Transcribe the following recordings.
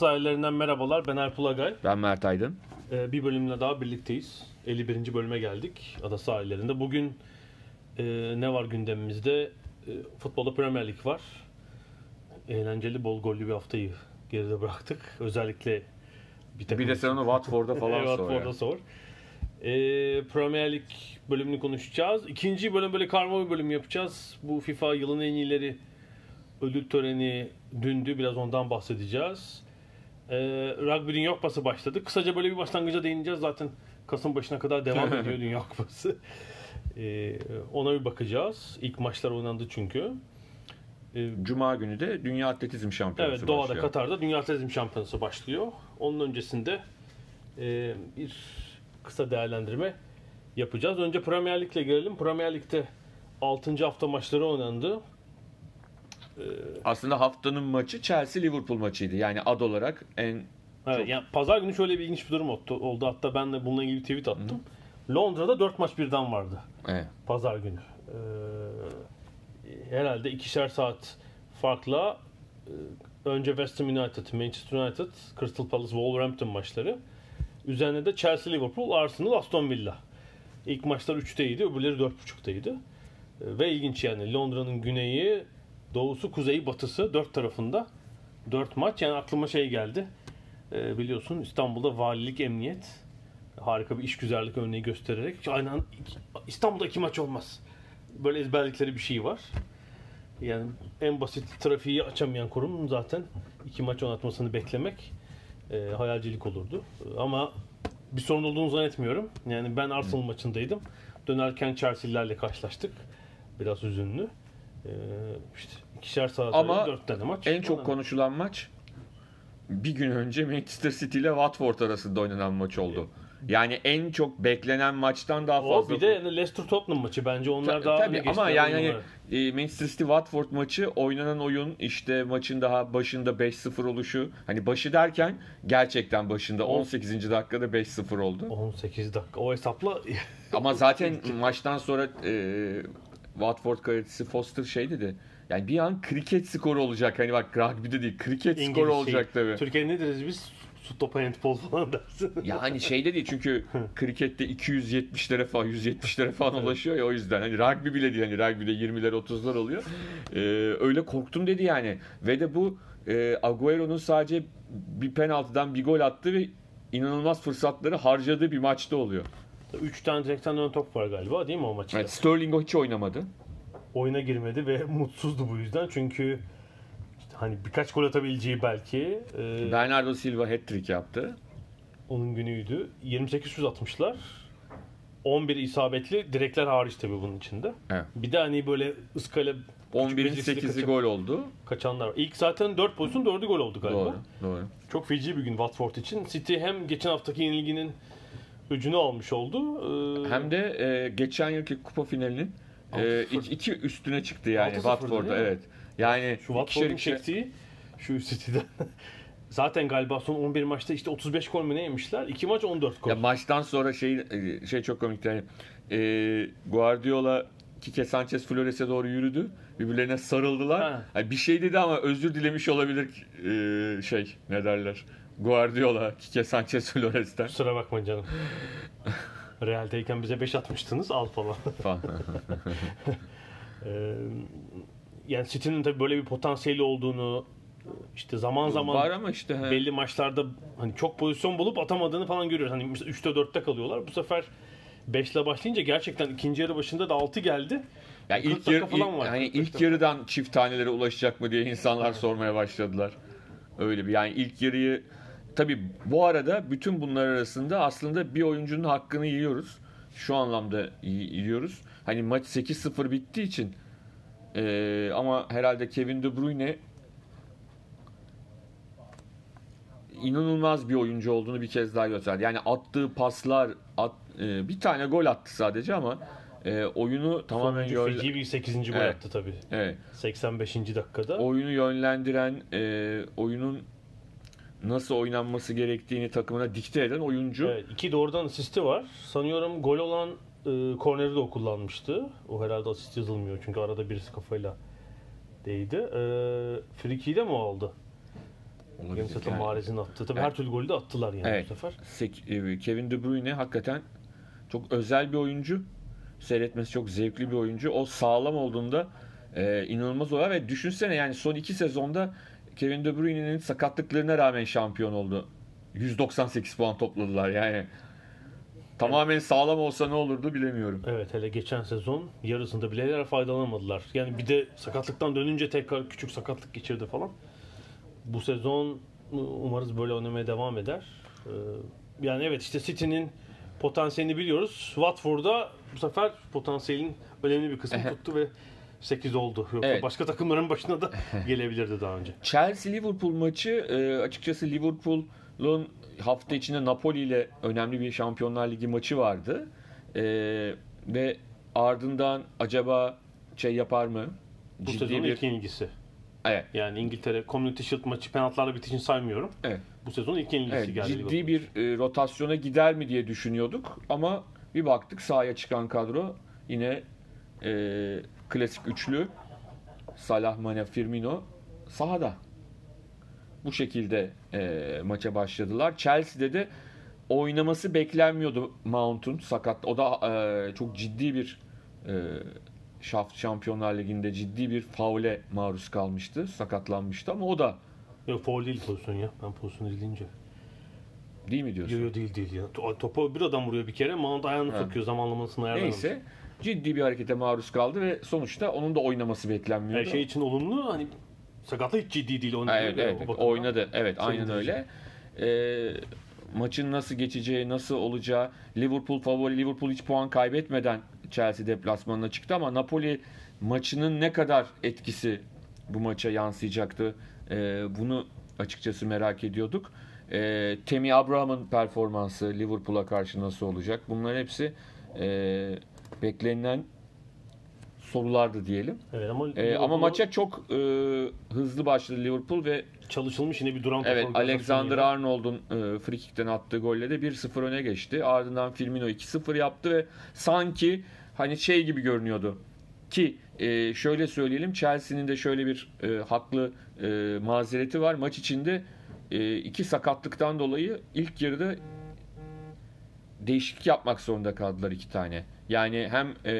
Sahillerinden merhabalar. Ben Alp Ulagay. Ben Mert Aydın. Ee, bir bölümle daha birlikteyiz. 51. bölüme geldik Ada sahillerinde. Bugün e, ne var gündemimizde? E, futbolda Premier Lig var. Eğlenceli, bol gollü bir haftayı geride bıraktık. Özellikle bir, takım Bir de sen onu Watford'da falan sor. Watford'da ya. sor. Ee, Premier Lig bölümünü konuşacağız. İkinci bölüm böyle karma bir bölüm yapacağız. Bu FIFA yılın en iyileri ödül töreni dündü. Biraz ondan bahsedeceğiz. Ee, Rugby Dünya Kupası başladı. Kısaca böyle bir başlangıca değineceğiz. Zaten Kasım başına kadar devam ediyor Dünya Kupası. Ee, ona bir bakacağız. İlk maçlar oynandı çünkü. Ee, Cuma günü de Dünya Atletizm Şampiyonası Evet Doğa'da başlıyor. Katar'da Dünya Atletizm Şampiyonası başlıyor. Onun öncesinde e, bir kısa değerlendirme yapacağız. Önce Premier Lig'le gelelim. Premier Lig'de 6. hafta maçları oynandı. Aslında haftanın maçı Chelsea-Liverpool maçıydı. Yani ad olarak en Evet, Çok- yani pazar günü şöyle bir ilginç bir durum oldu. Hatta ben de bununla ilgili tweet attım. Londra'da 4 maç birden vardı. evet. Pazar günü. Ee, herhalde ikişer saat farkla e, önce West Ham United, Manchester United, Crystal Palace, Wolverhampton maçları. Üzerine de Chelsea, Liverpool, Arsenal, Aston Villa. İlk maçlar 3'teydi, öbürleri 4.30'daydı. Ee, Ve ilginç yani Londra'nın güneyi, doğusu, kuzeyi, batısı dört tarafında 4 maç. Yani aklıma şey geldi. Ee, biliyorsun İstanbul'da valilik, emniyet harika bir işgüzarlık örneği göstererek aynen İstanbul'da iki maç olmaz. Böyle ezberlikleri bir şey var. Yani en basit trafiği açamayan kurum zaten iki maç oynatmasını beklemek e, hayalcilik olurdu. Ama bir sorun olduğunu zannetmiyorum. Yani ben Arsenal maçındaydım. Dönerken Chelsea'lerle karşılaştık. Biraz üzünlü. E, işte ikişer saat Ama dört tane maç. En çok konuşulan maç bir gün önce Manchester City ile Watford arasında oynanan maç oldu. Yani en çok beklenen maçtan daha o fazla. bir de yani Leicester Tottenham maçı bence onlar Ta- daha tabii geçti ama yani hani, e, Manchester City Watford maçı oynanan oyun işte maçın daha başında 5-0 oluşu hani başı derken gerçekten başında 18. dakikada 5-0 oldu. 18 dakika. O hesapla Ama zaten maçtan sonra e, Watford kalecisi Foster şey dedi. Yani bir an kriket skoru olacak. Hani bak rugby'de değil kriket İngiliz skoru şey. olacak tabii. Türkiye'de ne deriz biz? Su topu handball falan dersin. Ya hani şey de değil çünkü krikette 270'lere falan 170'lere falan ulaşıyor ya o yüzden. Hani rugby bile değil hani rugby'de 20'ler 30'lar oluyor. Ee, öyle korktum dedi yani. Ve de bu e, Agüero'nun sadece bir penaltıdan bir gol attı ve inanılmaz fırsatları harcadığı bir maçta oluyor. 3 tane direkten dönen top var galiba değil mi o maçta? Evet, Sterling o hiç oynamadı. Oyuna girmedi ve mutsuzdu bu yüzden. Çünkü işte hani birkaç gol atabileceği belki e, Bernardo Silva hat-trick yaptı. onun günüydü. 28 şut atmışlar. 11 isabetli direkler hariç tabii bunun içinde. Evet. Bir de hani böyle ıskale 11'in becerisiyle 8'i kaçıp- gol oldu. kaçanlar var. İlk zaten 4 pozisyon 4'ü gol oldu galiba. Doğru. Doğru. Çok feci bir gün Watford için. City hem geçen haftaki yenilginin öcünü almış oldu. e, Hem de e, geçen yılki kupa finalinin e, 6-0. iki, iki üstüne çıktı yani 6-0'dı Watford'da evet. Yani Şu Watford'un ikişer çektiği şu City'den. Zaten galiba son 11 maçta işte 35 gol mü ne yemişler? 2 maç 14 gol. Ya maçtan sonra şey e, şey çok komikti. Yani, e, Guardiola Kike Sanchez Flores'e doğru yürüdü. Birbirlerine sarıldılar. Ha. Yani bir şey dedi ama özür dilemiş olabilir e, şey ne derler. Guardiola Kike Sanchez Flores'ten Kusura bakma canım. Real'deyken bize 5 atmıştınız al falan. Ee, yani City'nin tabii böyle bir potansiyeli olduğunu işte zaman zaman Var ama işte he. belli maçlarda hani çok pozisyon bulup atamadığını falan görüyoruz. Hani mesela 3'te 4'te kalıyorlar. Bu sefer 5 ile başlayınca gerçekten ikinci yarı başında da 6 geldi. Yani 40 ilk yarı falan var, 40 ilk yarıdan çift tanelere ulaşacak mı diye insanlar sormaya başladılar. Öyle bir yani ilk yarıyı tabi bu arada bütün bunlar arasında aslında bir oyuncunun hakkını yiyoruz. Şu anlamda yi- yiyoruz. Hani maç 8-0 bittiği için eee, ama herhalde Kevin De Bruyne inanılmaz bir oyuncu olduğunu bir kez daha gösterdi. Yani attığı paslar at, e, bir tane gol attı sadece ama e, oyunu tamamen Sonuncu feci bir 8. gol Evet. attı tabii. evet, 85. dakikada. oyunu yönlendiren, e, oyunun nasıl oynanması gerektiğini takımına dikte eden oyuncu. Evet, iki doğrudan asisti var. Sanıyorum gol olan e, korneri de o kullanmıştı. O herhalde asist yazılmıyor çünkü arada birisi kafayla değdi. E, Friki'yi de mi aldı? Olabilir. Zaten Yani, Mahrez'in attı. Tabii Evet. her türlü golü de attılar yani Evet. bu sefer. sek- e, Kevin De Bruyne hakikaten çok özel bir oyuncu. Seyretmesi çok zevkli bir oyuncu. O sağlam olduğunda e, inanılmaz oluyor ve düşünsene yani son iki sezonda Kevin De Bruyne'nin sakatlıklarına rağmen şampiyon oldu. 198 puan topladılar yani. Tamamen sağlam olsa ne olurdu bilemiyorum. Evet hele geçen sezon yarısında bile faydalanamadılar. Yani bir de sakatlıktan dönünce tekrar küçük sakatlık geçirdi falan. Bu sezon umarız böyle oynamaya devam eder. Ee, Yani evet işte City'nin potansiyelini biliyoruz. Watford'da bu sefer potansiyelin önemli bir kısmı tuttu ve 8 oldu. Yoksa Evet. başka takımların başına da gelebilirdi daha önce. Chelsea Liverpool maçı e, açıkçası Liverpool'un hafta içinde Napoli ile önemli bir Şampiyonlar Ligi maçı vardı. E, ve ardından acaba şey yapar mı? Bu Ciddi sezonun bir ilk yenilgisi. evet, Yani İngiltere Community Shield maçı penaltılarla bitişini saymıyorum. evet, Bu sezonun ilk yenilgisi evet geldi. ciddi bir e, rotasyona gider mi diye düşünüyorduk ama bir baktık sahaya çıkan kadro yine e, klasik üçlü Salah, Mane, Firmino sahada. Bu şekilde e, maça başladılar. Chelsea'de de oynaması beklenmiyordu Mount'un sakat. O da e, çok ciddi bir e, Şaf Şampiyonlar Ligi'nde ciddi bir faule maruz kalmıştı. Sakatlanmıştı ama o da Yok foul değil pozisyon ya. Ben pozisyonu izleyince. değil mi diyorsun? Yo yo değil değil ya. To- Topa bir adam vuruyor bir kere. Mount ayağını Ha. sokuyor zamanlamasını ayarlamamış. Neyse ciddi bir harekete maruz kaldı ve sonuçta onun da oynaması beklenmiyordu. Her şey için olumlu hani sakatlık hiç ciddi değil. Ha, evet, evet, o bakımdan. oynadı. Evet, aynen Sevindirici. öyle. Ee, maçın nasıl geçeceği, nasıl olacağı, Liverpool favori, Liverpool hiç puan kaybetmeden Chelsea deplasmanına çıktı ama Napoli maçının ne kadar etkisi bu maça yansıyacaktı? Ee, bunu açıkçası merak ediyorduk. Ee, Temi Abraham'ın performansı Liverpool'a karşı nasıl olacak? Bunlar hepsi e, beklenilen sorulardı diyelim. Evet ama, Ee, ama maça çok e, hızlı başladı Liverpool ve çalışılmış yine bir duran Evet Alexander. Arnold'un e, free kick'ten attığı golle de 1-0 öne geçti. Ardından Firmino 2-0 yaptı ve sanki hani şey gibi görünüyordu. Ki e, şöyle söyleyelim Chelsea'nin de şöyle bir e, haklı e, mazereti var. Maç içinde e, iki sakatlıktan dolayı ilk yarıda değişiklik yapmak zorunda kaldılar iki tane. Yani hem e,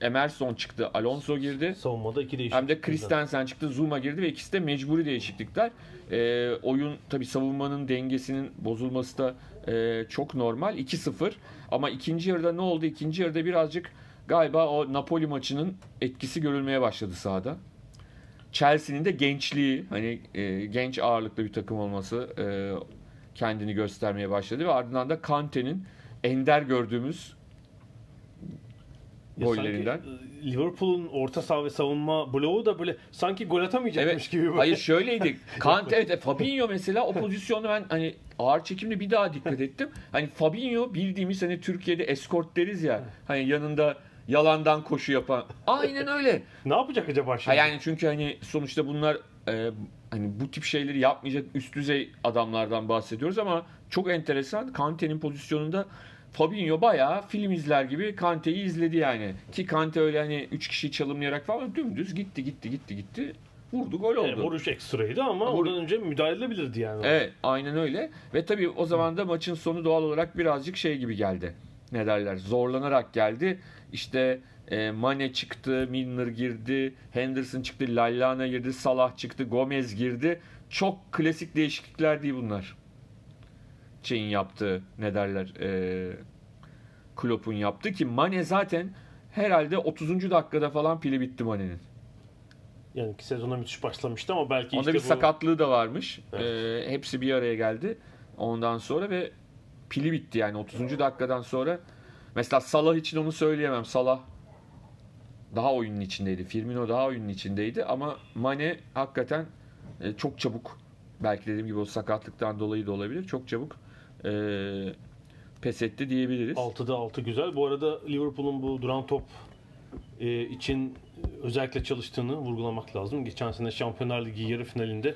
Emerson çıktı, Alonso girdi. Savunmada iki değişiklik. Hem de Christensen çıktı, Zuma girdi ve ikisi de mecburi değişiklikler. Ee, oyun tabi savunmanın dengesinin bozulması da e, çok normal. 2-0 ama ikinci yarıda ne oldu? İkinci yarıda birazcık galiba o Napoli maçının etkisi görülmeye başladı sahada. Chelsea'nin de gençliği, hani e, genç ağırlıklı bir takım olması e, kendini göstermeye başladı ve ardından da Kante'nin ender gördüğümüz Ya gollerinden. sanki, e, Liverpool'un orta saha ve savunma bloğu da böyle sanki gol atamayacakmış Evet. gibi böyle. Hayır şöyleydi. Kante evet e, Fabinho mesela o pozisyonu ben hani ağır çekimde bir daha dikkat ettim. Hani Fabinho bildiğimiz hani Türkiye'de eskort deriz ya. Hani yanında yalandan koşu yapan. Aynen öyle. Ne yapacak acaba Ha şimdi? yani çünkü hani sonuçta bunlar e, hani bu tip şeyleri yapmayacak üst düzey adamlardan bahsediyoruz ama çok enteresan. Kante'nin pozisyonunda Fabinho bayağı film izler gibi Kante'yi izledi yani. Ki Kante öyle hani 3 kişi çalımlayarak falan dümdüz gitti gitti gitti gitti. Vurdu gol oldu. E, vuruş ekstraydı ama Vur- oradan önce müdahale edebilirdi yani. Evet aynen öyle. Ve tabii o zaman da maçın sonu doğal olarak birazcık şey gibi geldi. ne derler zorlanarak geldi. İşte e, Mane çıktı, Milner girdi, Henderson çıktı, Lallana girdi, Salah çıktı, Gomez girdi. Çok klasik değişiklikler değil bunlar. Şeyin yaptığı ne derler e, Klopp'un yaptığı ki Mane zaten herhalde 30. dakikada falan pili bitti Mane'nin. Yani ki sezona müthiş başlamıştı ama belki Onda işte bir bu... sakatlığı da varmış. Evet. Ee, hepsi bir araya geldi. Ondan sonra ve pili bitti yani 30. dakikadan sonra. Mesela Salah için onu söyleyemem. Salah daha oyunun içindeydi. Firmino daha oyunun içindeydi ama Mane hakikaten e, çok çabuk belki dediğim gibi o sakatlıktan dolayı da olabilir. Çok çabuk e, pes etti diyebiliriz. 6'da 6 güzel. Bu arada Liverpool'un bu duran top e, için özellikle çalıştığını vurgulamak lazım. Geçen sene Şampiyonlar Ligi yarı finalinde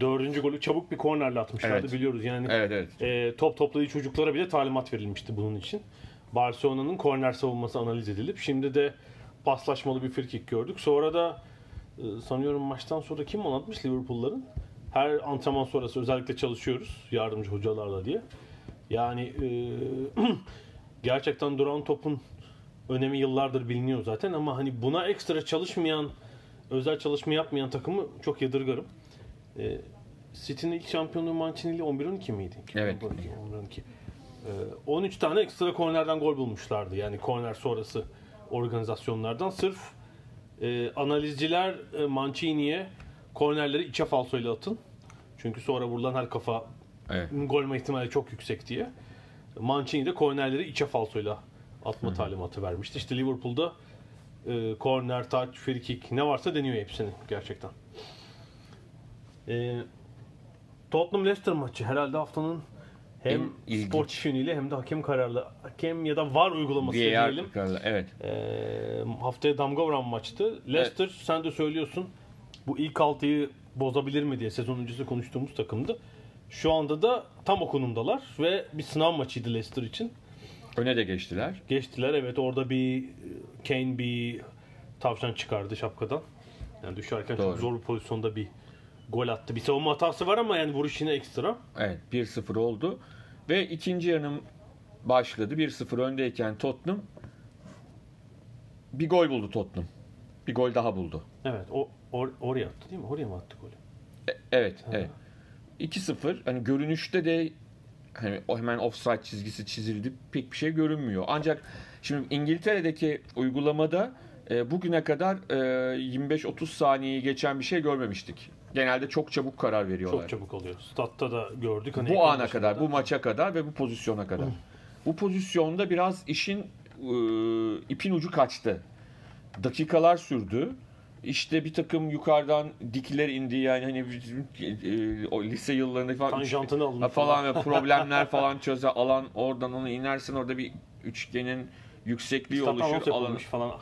dördüncü golü çabuk bir kornerle atmışlardı Evet. biliyoruz. Yani Evet evet. e, top topladığı çocuklara bile talimat verilmişti bunun için. Barcelona'nın korner savunması analiz edilip şimdi de paslaşmalı bir frikik gördük. Sonra da e, sanıyorum maçtan sonra kim anlatmış Liverpool'ların? Her antrenman sonrası özellikle çalışıyoruz yardımcı hocalarla diye. Yani e, gerçekten duran topun önemi yıllardır biliniyor zaten ama hani buna ekstra çalışmayan, özel çalışma yapmayan takımı çok yadırgarım. E, City'nin ilk şampiyonluğu Mancini'yle 11-12 miydi? Evet. 11-12. Ee, 13 tane ekstra kornerden gol bulmuşlardı. Yani korner sonrası organizasyonlardan. Sırf e, analizciler e, Mancini'ye kornerleri içe falsoyla atın. Çünkü sonra vurulan her kafa Evet. gol olma ihtimali çok yüksek diye. Mancini de kornerleri içe falsoyla atma talimatı vermişti. İşte Liverpool'da e, korner, touch, free kick ne varsa deniyor hepsini gerçekten. E, Tottenham Leicester maçı herhalde haftanın hem En sportif yönüyle hem de hakem kararlı hakem ya da var uygulaması VAR diyelim. kararı, evet. E, haftaya damga vuran maçtı. Leicester sen de söylüyorsun bu ilk altıyı bozabilir mi diye sezon öncesi konuştuğumuz takımdı. Şu anda da tam o konumdalar ve bir sınav maçıydı Leicester için. Öne de geçtiler. Geçtiler evet orada bir e, Kane bir tavşan çıkardı şapkadan. Yani düşerken Doğru. çok zor bir pozisyonda bir gol attı. Bir savunma hatası var ama yani vuruş yine ekstra. Evet 1-0 oldu. Ve ikinci yarım başladı. 1-0 öndeyken Tottenham bir gol buldu Tottenham. Bir gol daha buldu. Evet o or- oraya attı değil mi? Oraya mı attı golü? E- evet, evet. 2-0 hani görünüşte de hani hemen offside çizgisi çizildi. Pek bir şey görünmüyor. Ancak şimdi İngiltere'deki uygulamada e, bugüne kadar e, 25-30 saniyeyi geçen bir şey görmemiştik. Genelde çok çabuk karar veriyorlar. Çok çabuk oluyor. Statta da gördük. Hani bu ana kadar, da. bu maça kadar ve bu pozisyona kadar. Bu pozisyonda biraz işin e, ipin ucu kaçtı. Dakikalar sürdü. İşte bir takım yukarıdan dikler indi yani hani bizim, e, o lise yıllarında falan Tanjantını alın falan ve problemler falan çöze alan oradan onu inersin orada bir üçgenin yüksekliği anons oluşur yapılmış falan.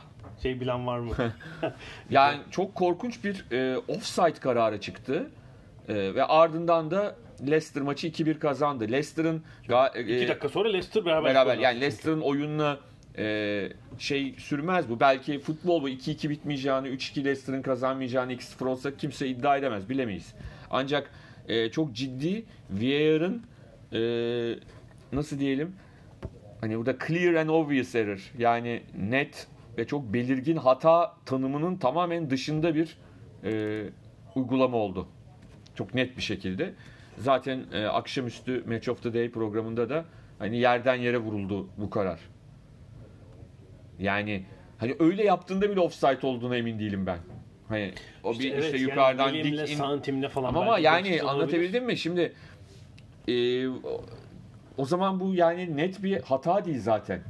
Şey bilen var mı? Yani çok korkunç bir e, offside kararı çıktı. E, ve ardından da Leicester maçı 2-1 kazandı. Leicester'ın ga- e, İki dakika sonra Leicester beraber beraber yani. Leicester'ın oyununa e, şey sürmez bu. Belki futbol bu 2-2 bitmeyeceğini, 3-2 Leicester'ın kazanmayacağını 2-0 olsa kimse iddia edemez. Bilemeyiz. Ancak e, çok ciddi VAR'ın e, nasıl diyelim hani burada clear and obvious error yani net ve çok belirgin hata tanımının tamamen dışında bir e, uygulama oldu. Çok net bir şekilde. Zaten e, akşamüstü Match of the Day programında da hani yerden yere vuruldu bu karar. Yani hani öyle yaptığında bile offside olduğuna emin değilim ben. Hani o bir evet, işte yani yukarıdan milimle, dik in, santimle falan. ama, yani bakışsız olabilir. anlatabildim mi? Şimdi e, o zaman bu yani net bir hata değil zaten.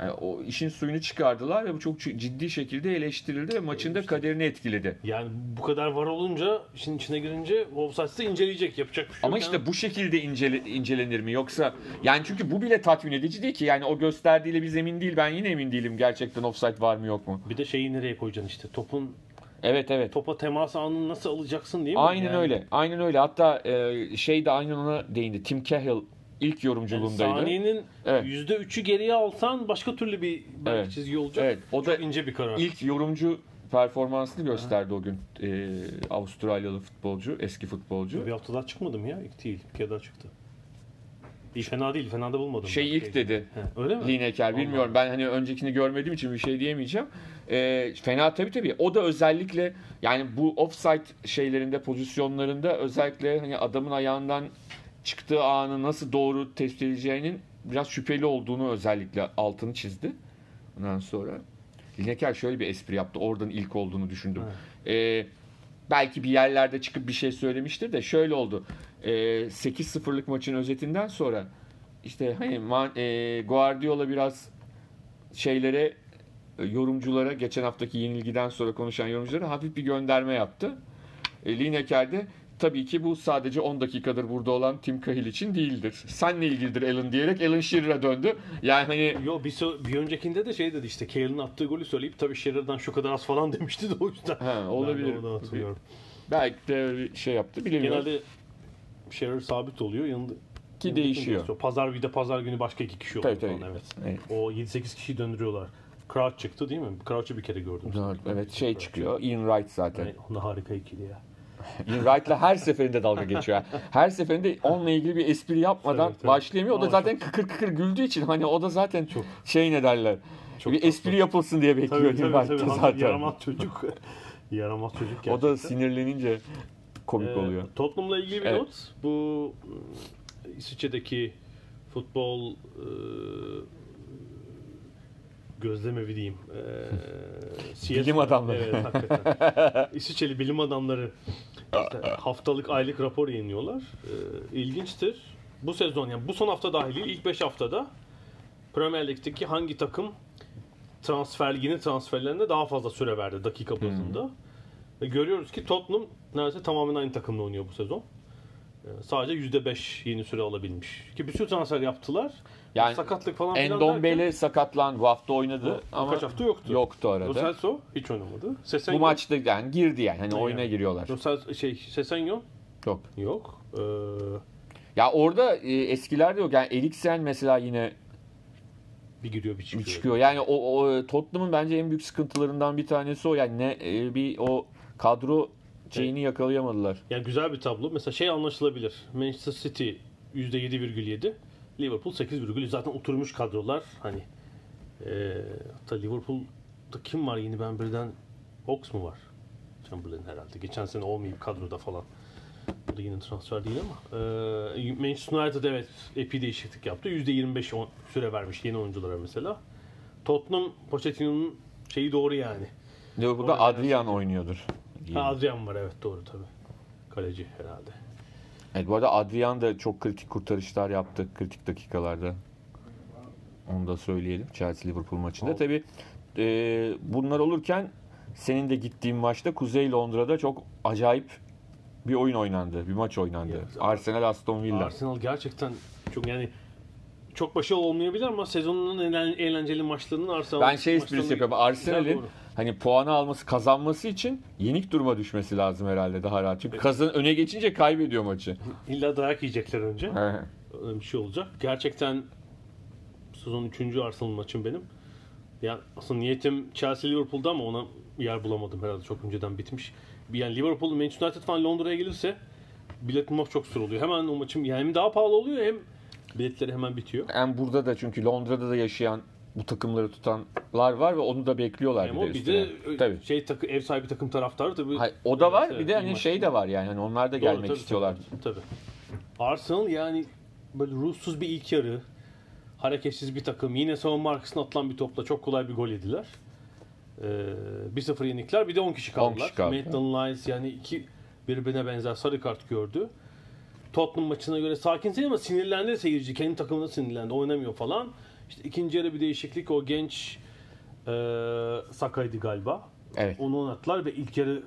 Yani o işin suyunu çıkardılar ve bu çok ciddi şekilde eleştirildi ve maçın da kaderini etkiledi. Yani bu kadar var olunca işin içine girince offside'ı inceleyecek yapacak bir şey Ama yok. işte bu şekilde incele, incelenir mi yoksa yani çünkü bu bile tatmin edici değil ki yani o gösterdiğiyle biz emin değil ben yine emin değilim gerçekten offside var mı yok mu? Bir de şeyi nereye koyacaksın işte topun Evet evet. topa temas anını nasıl alacaksın değil mi? Aynen Yani öyle. Aynen öyle. Hatta e, şey de aynen ona değindi. Tim Cahill ilk yorumculuğundaydı. Saniyenin Evet. %3'ü geriye alsan başka türlü bir belki Evet. çizgi olacak. Evet, o da Çok ince bir karar. İlk yorumcu performansını gösterdi o gün. E, Avustralyalı futbolcu, eski futbolcu. Bir hafta daha çıkmadı mı ya? İlk değil. Bir daha çıktı. İyi, fena değil. Fena da bulmadım. Şey ilk dedi. He, öyle mi? Lineker bilmiyorum. Ben hani öncekini görmediğim için bir şey diyemeyeceğim. Ee, fena tabii tabii. O da özellikle yani bu offside şeylerinde pozisyonlarında özellikle hani adamın ayağından çıktığı anı nasıl doğru tespit edeceğinin biraz şüpheli olduğunu özellikle altını çizdi. Ondan sonra Lineker şöyle bir espri yaptı. Oradan ilk olduğunu düşündüm. Ee, belki bir yerlerde çıkıp bir şey söylemiştir de şöyle oldu. Ee, 8-0'lık maçın özetinden sonra işte hani Ma- e, Guardiola biraz şeylere e, yorumculara geçen haftaki yenilgiden sonra konuşan yorumculara hafif bir gönderme yaptı. E, Lineker de tabii ki bu sadece 10 dakikadır burada olan Tim Cahill için değildir. Senle ilgilidir Alan diyerek Alan Shearer'a döndü. Yani hani Yo bir, so- bir öncekinde de şey dedi işte Cale'ın attığı golü söyleyip tabii Shearer'dan şu kadar az falan demişti de o yüzden. Ha, olabilir. Ben de hatırlıyorum. belki de bir şey yaptı bilemiyorum. Genelde Shearer sabit oluyor. Yanında Ki değişiyor. Pazar bir de pazar günü başka iki kişi oluyor Tabii, tabii. falan evet. Evet. O 7-8 kişiyi döndürüyorlar. Crouch çıktı değil mi? Crouch'u bir kere gördüm. Doğru, Evet şey çıkıyor. Ian Wright zaten. Yani onda harika ikili ya. Wright'la her seferinde dalga geçiyor. Her seferinde onunla ilgili bir espri yapmadan Tabii, tabii. başlayamıyor. O da zaten kıkır kıkır güldüğü için hani o da zaten Çok. şey ne derler. Çok bir tatlı. espri yapılsın diye bekliyor Tabii tabii Zaten. Yaramaz çocuk. Yaramaz çocuk gerçekten. O da sinirlenince komik Ee, oluyor. Tottenham'la ilgili bir Evet. not. Bu ıı, İsviçre'deki futbol ıı, gözlemevi diyeyim. Ee, CS Bilim adamları. Evet hakikaten. İsviçreli bilim adamları işte haftalık aylık rapor yayınlıyorlar. Ee, ilginçtir. Bu sezon yani bu son hafta dahil ilk 5 haftada Premier Lig'deki hangi takım transfer liginin transferlerinde daha fazla süre verdi dakika bazında. Ve görüyoruz ki Tottenham neredeyse tamamen aynı takımla oynuyor bu sezon. Ee, sadece %5 yeni süre alabilmiş. Ki bir sürü transfer yaptılar. Yani Sakatlık falan filan Endombele sakatlan bu hafta oynadı ama kaç hafta yoktu. yoktu arada. Lo Celso hiç oynamadı. Sesenyo, Bu maçta yani girdi yani hani oyuna yani? giriyorlar. Lo Celso- şey, Sesenyo Yok. yok. Ee, Ya orada e, eskilerde yok. Yani Eriksen mesela yine bir giriyor bir çıkıyor. çıkıyor. Yani o, o Tottenham'ın bence en büyük sıkıntılarından bir tanesi o. Yani ne e, bir o kadro şeyini yakalayamadılar. Yani güzel bir tablo. Mesela şey anlaşılabilir. Manchester City %7,7. Liverpool 8,3. Zaten oturmuş kadrolar. Hani e, hatta Liverpool'da kim var yeni ben birden Ox mu var? Chamberlain herhalde. Geçen sene olmayıp kadroda falan. Bu da yine transfer değil ama. E, Manchester United evet epey değişiklik yaptı. %25 on- süre vermiş yeni oyunculara mesela. Tottenham Pochettino'nun şeyi doğru yani. Liverpool'da Adrian oynuyordur. Ha, Adrian var evet doğru tabii. Kaleci herhalde. Evet, bu arada Adrian da çok kritik kurtarışlar yaptı kritik dakikalarda. Onu da söyleyelim Chelsea Liverpool maçında. Oldu. Tabii e, bunlar olurken senin de gittiğin maçta Kuzey Londra'da çok acayip bir oyun oynandı. Bir maç oynandı. Evet. Arsenal Aston Villa. Arsenal gerçekten çok yani çok başarılı olmayabilir ama sezonun en eğlen- eğlenceli maçlarının Arsenal Ben şey esprisi yapıyorum. Arsenal'in. Hani puanı alması, kazanması için yenik duruma düşmesi lazım herhalde daha rahat. Çünkü kazan öne geçince kaybediyor maçı. İlla dayak yiyecekler önce. Öyle bir şey olacak. Gerçekten sezon 3. Arsenal maçım benim. Ya aslında niyetim Chelsea Liverpool'da ama ona yer bulamadım herhalde çok önceden bitmiş. Yani Liverpool Manchester United falan Londra'ya gelirse bilet bulmak çok zor oluyor. Hemen o maçım yani hem daha pahalı oluyor hem biletleri hemen bitiyor. Hem burada da çünkü Londra'da da yaşayan bu takımları tutanlar var ve onu da bekliyorlar Hem bir de bir de Tabii. şey takı, ev sahibi takım taraftarı tabii. Hayır, o da var. Evet, bir de hani şey de var yani. Hani onlar da Doğru, gelmek tabii, istiyorlar. Tabii, tabii. Arsenal yani böyle ruhsuz bir ilk yarı. Hareketsiz bir takım. Yine savunma arkasına atılan bir topla çok kolay bir gol yediler. Ee, 1-0 yenikler. Bir de 10 kişi kaldılar. kişi kaldı. Maitland Niles yani iki birbirine benzer sarı kart gördü. Tottenham maçına göre sakin değil ama sinirlendi seyirci. Kendi takımına sinirlendi. Oynamıyor falan. İşte ikinci yarı bir değişiklik. O genç e, Saka'ydı galiba. Evet. Onu oynattılar ve ilk yarı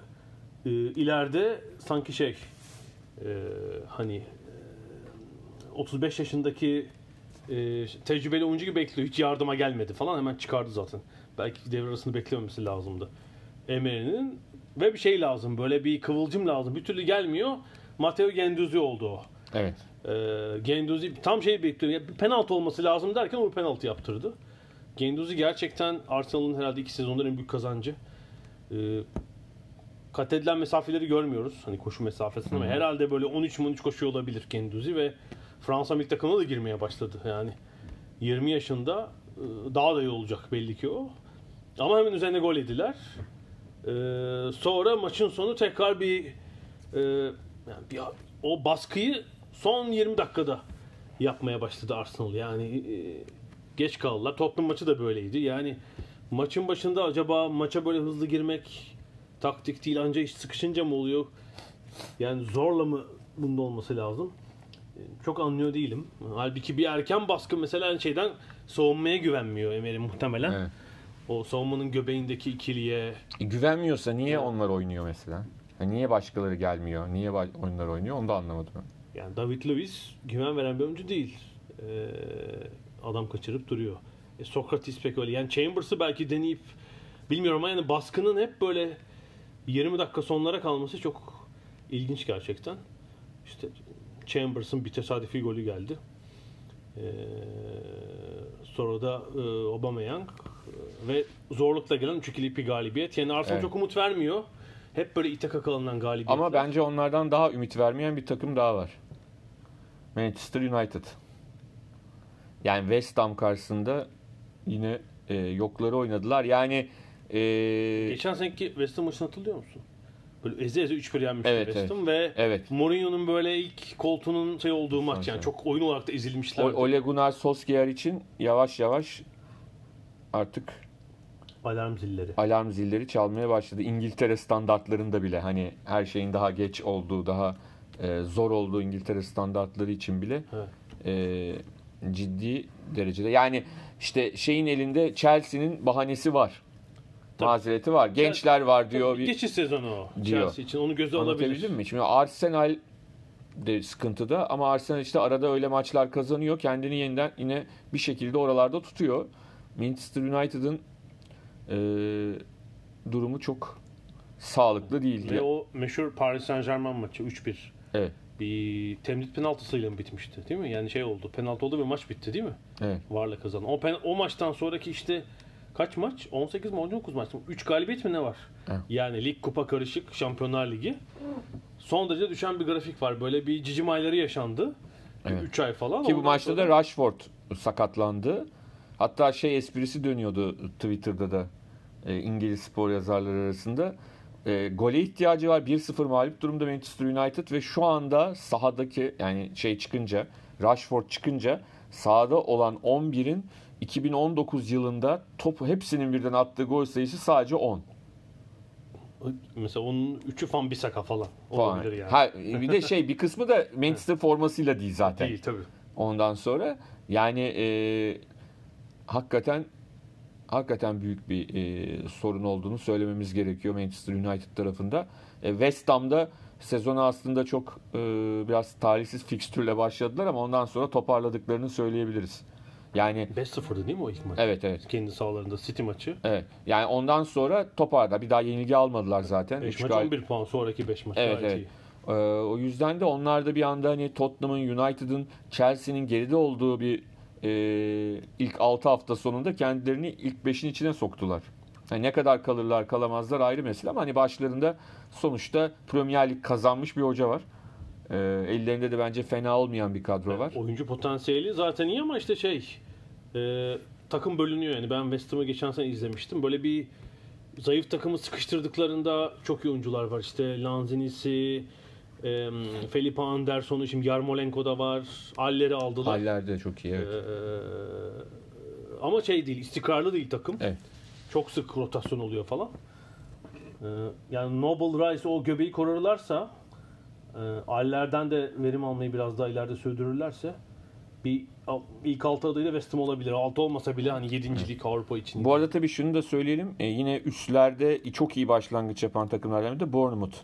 e, ileride sanki şey e, hani e, 35 yaşındaki e, tecrübeli oyuncu gibi bekliyor. Hiç yardıma gelmedi falan hemen çıkardı zaten. Belki devre arasını beklememesi lazımdı. Emery'nin ve bir şey lazım. Böyle bir kıvılcım lazım. Bir türlü gelmiyor. Matteo Genduzi oldu o. Evet. E, Genduzi tam şey bekliyor. Ya bir penaltı olması lazım derken o penaltı yaptırdı. Genduzi gerçekten Arsenal'ın herhalde iki sezonların en büyük kazancı. E, kat edilen mesafeleri görmüyoruz. Hani koşu mesafesini ama herhalde böyle 13-13 koşuyor olabilir Genduzi ve Fransa milli takımına da girmeye başladı. Yani 20 yaşında e, daha da iyi olacak belli ki o. Ama hemen üzerine gol yediler. E, sonra maçın sonu tekrar bir, e, yani bir o baskıyı son 20 dakikada yapmaya başladı Arsenal. Yani e, geç kaldılar. Tottenham maçı da böyleydi. Yani maçın başında acaba maça böyle hızlı girmek taktik değil anca iş sıkışınca mı oluyor? Yani zorla mı bunda olması lazım? E, Çok anlıyor değilim. Halbuki bir erken baskı mesela şeyden savunmaya güvenmiyor Emery muhtemelen. Evet. O savunmanın göbeğindeki ikiliye E, güvenmiyorsa niye onlar oynuyor mesela? Niye başkaları gelmiyor? Niye ba- onlar oynuyor? Onu da anlamadım. Yani David Luiz güven veren bir oyuncu değil. Ee, adam kaçırıp duruyor. E, Sokratis pek öyle. Yani Chambers'ı belki deneyip bilmiyorum ama yani baskının hep böyle 20 dakika sonlara kalması çok ilginç gerçekten. İşte Chambers'ın bir tesadüfi golü geldi. Ee, sonra da e, Aubameyang e, ve zorlukla gelen 3-2'lik bir galibiyet. Yani Arsenal Evet. çok umut vermiyor. Hep böyle ite kakalanan galibiyetler. Ama bence onlardan daha ümit vermeyen bir takım daha var. Manchester United. Yani West Ham karşısında yine e, yokları oynadılar. Yani e, Geçen seneki West Ham maçını hatırlıyor musun? Böyle eze eze 3-1 yenmişti Evet, West evet. Ham ve Evet. Mourinho'nun böyle ilk koltuğunun şey olduğu maç yani Evet. çok oyun olarak da ezilmişler. Ole Gunnar Solskjaer için yavaş yavaş artık Alarm zilleri. alarm zilleri çalmaya başladı. İngiltere standartlarında bile hani her şeyin daha geç olduğu, daha e, zor olduğu İngiltere standartları için bile Evet. e, ciddi derecede. Yani işte şeyin elinde Chelsea'nin bahanesi var. Tabii. Mazereti var. Gençler var diyor. Bir Bir, geçiş sezonu o. Diyor. Chelsea için onu göze alabilir. Mi? Şimdi Arsenal de sıkıntıda ama Arsenal işte arada öyle maçlar kazanıyor. Kendini yeniden yine bir şekilde oralarda tutuyor. Manchester United'ın e, durumu çok sağlıklı değil. Ve o meşhur Paris Saint Germain maçı 3-1. Evet. Bir temlik penaltısıyla mı bitmişti değil mi? Yani şey oldu. Penaltı oldu ve maç bitti değil mi? Evet. Varla kazanan. O, pen- o maçtan sonraki işte kaç maç? 18 mi 19 maç mı? 3 galibiyet mi ne var? Evet. Yani lig kupa karışık Şampiyonlar Ligi. Son derece düşen bir grafik var. Böyle bir cicim ayları yaşandı. Evet. 3 ay falan. Ki bu Ondan maçta sonra- da Rashford sakatlandı. Hatta şey esprisi dönüyordu Twitter'da da e, İngiliz spor yazarları arasında. E, gole ihtiyacı var. 1-0 mağlup durumda Manchester United ve şu anda sahadaki yani şey çıkınca Rashford çıkınca sahada olan 11'in 2019 yılında topu hepsinin birden attığı gol sayısı sadece 10. Mesela onun 3'ü fan Bissaka falan. Falan. Olabilir yani. Ha, bir de şey bir kısmı da Manchester formasıyla değil zaten. Değil tabii. Ondan sonra yani e, hakikaten hakikaten büyük bir e, sorun olduğunu söylememiz gerekiyor Manchester United tarafında. E, West Ham'da sezona aslında çok e, biraz talihsiz fikstürle başladılar ama ondan sonra toparladıklarını söyleyebiliriz. Yani 5-0'dı değil mi o ilk maç? evet evet. Kendi sahalarında City maçı. Evet. Yani ondan sonra toparladı. Bir daha yenilgi almadılar zaten. 5 Üç maç gal- 11 puan. Sonraki 5 maç Evet, evet. iyi. Ee, o yüzden de onlar da bir anda hani Tottenham'ın, United'ın, Chelsea'nin geride olduğu bir e, ilk 6 hafta sonunda kendilerini ilk 5'in içine soktular. Yani ne kadar kalırlar kalamazlar ayrı mesele ama hani başlarında sonuçta Premier Lig kazanmış bir hoca var. Ee, ellerinde de bence fena olmayan bir kadro var. Oyuncu potansiyeli zaten iyi ama işte şey e, takım bölünüyor yani. Ben West Ham'ı geçen sene izlemiştim. Böyle bir zayıf takımı sıkıştırdıklarında çok iyi oyuncular var. İşte Lanzini'si, e, Felipe Anderson'u, şimdi Yarmolenko da var. Aller'i aldılar. Haller de çok iyi. Evet. Ee, ama şey değil, istikrarlı değil takım. Evet. Çok sık rotasyon oluyor falan. Ee, yani Noble Rice o göbeği korurlarsa e, Aller'den de verim almayı biraz daha ileride sürdürürlerse bir ilk altı adıyla West Ham olabilir. Altı olmasa bile hani yedincilik Avrupa için. Bu arada tabii şunu da söyleyelim. E, yine üstlerde çok iyi başlangıç yapan takımlardan biri de Bournemouth.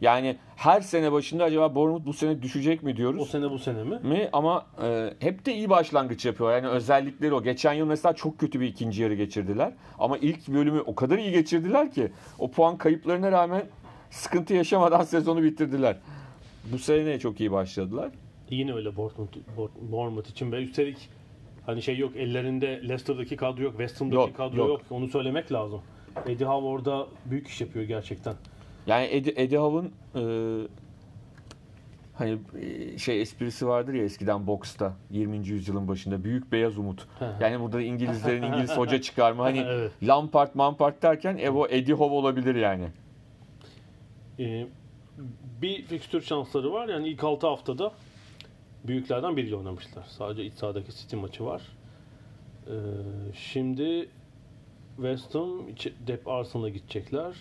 Yani her sene başında acaba Bournemouth bu sene düşecek mi diyoruz. o sene bu sene mi? mi ama e, hep de iyi başlangıç yapıyor. Yani özellikleri o. Geçen yıl mesela çok kötü bir ikinci yarı geçirdiler. Ama ilk bölümü o kadar iyi geçirdiler ki o puan kayıplarına rağmen sıkıntı yaşamadan sezonu bitirdiler. Bu sene çok iyi başladılar. Yine öyle Bournemouth, Bour- Bournemouth için ve üstelik hani şey yok ellerinde Leicester'daki kadro yok, West Ham'daki Yok, kadro yok. yok. Onu söylemek lazım. Eddie Howe orada büyük iş yapıyor gerçekten. Yani Eddie, Eddie Howe'ın e, Hani e, şey esprisi vardır ya eskiden boksta 20. yüzyılın başında büyük beyaz umut. Yani burada İngilizlerin İngiliz hoca çıkarma hani Evet. Lampard Mampard derken Evo Eddie Howe olabilir yani. Ee, bir fikstür şansları var. Yani ilk 6 haftada büyüklerden biriyle oynamışlar. Sadece iç sahadaki City maçı var. Ee, şimdi West Ham dep Arsenal'a gidecekler.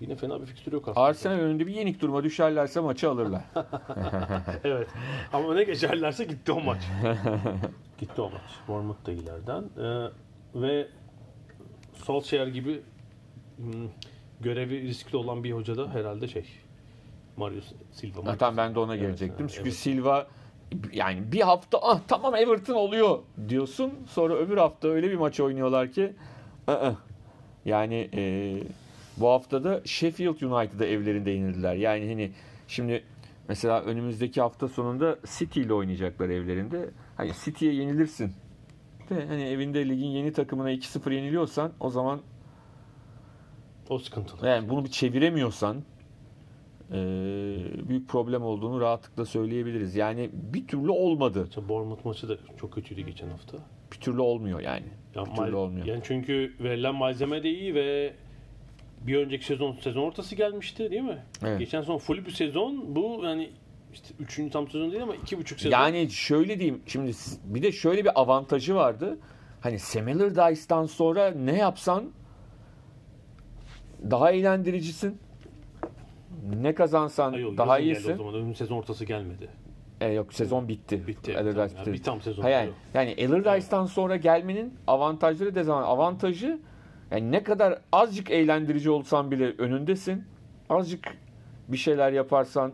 Yine fena bir fikstür yok aslında. Arsenal önünde bir yenik duruma düşerlerse maçı alırlar. Evet. Ama öne geçerlerse gitti o maç. gitti o maç. Bournemouth da ileriden. Ee, ve Solskjaer gibi hmm, görevi riskli olan bir hoca da herhalde şey Mario Silva. Zaten ben de ona gelecektim. evet, Çünkü evet. Silva yani bir hafta ah tamam Everton oluyor diyorsun. Sonra öbür hafta öyle bir maç oynuyorlar ki ı-ı. yani e, bu hafta da Sheffield United'a evlerinde yenildiler. Yani hani şimdi mesela önümüzdeki hafta sonunda City ile oynayacaklar evlerinde. Hani City'ye yenilirsin. De hani evinde ligin yeni takımına 2-0 yeniliyorsan o zaman O sıkıntılı. yani bunu bir çeviremiyorsan e, büyük problem olduğunu rahatlıkla söyleyebiliriz. Yani bir türlü olmadı. İşte Bournemouth maçı da çok kötüydü geçen hafta. Bir türlü olmuyor yani. Ya Bir türlü olmuyor. Yani çünkü verilen malzeme de iyi ve bir önceki sezon sezon ortası gelmişti değil mi? Evet. Geçen sezon full bir sezon. Bu yani işte üçüncü tam sezon değil ama iki buçuk sezon. Yani şöyle diyeyim şimdi bir de şöyle bir avantajı vardı. Hani Sam Allardyce'dan sonra ne yapsan daha eğlendiricisin. Ne kazansan Ay yok, daha yazın geldi iyisin. O zaman önün sezon ortası gelmedi. E, yok sezon bitti. Bitti. Allardyce Tamam, bitti. yani bir tam sezon. Ha yani, yani Allardyce'dan sonra gelmenin avantajları dezavantajı. Avantajı yani ne kadar azıcık eğlendirici olsan bile önündesin. Azıcık bir şeyler yaparsan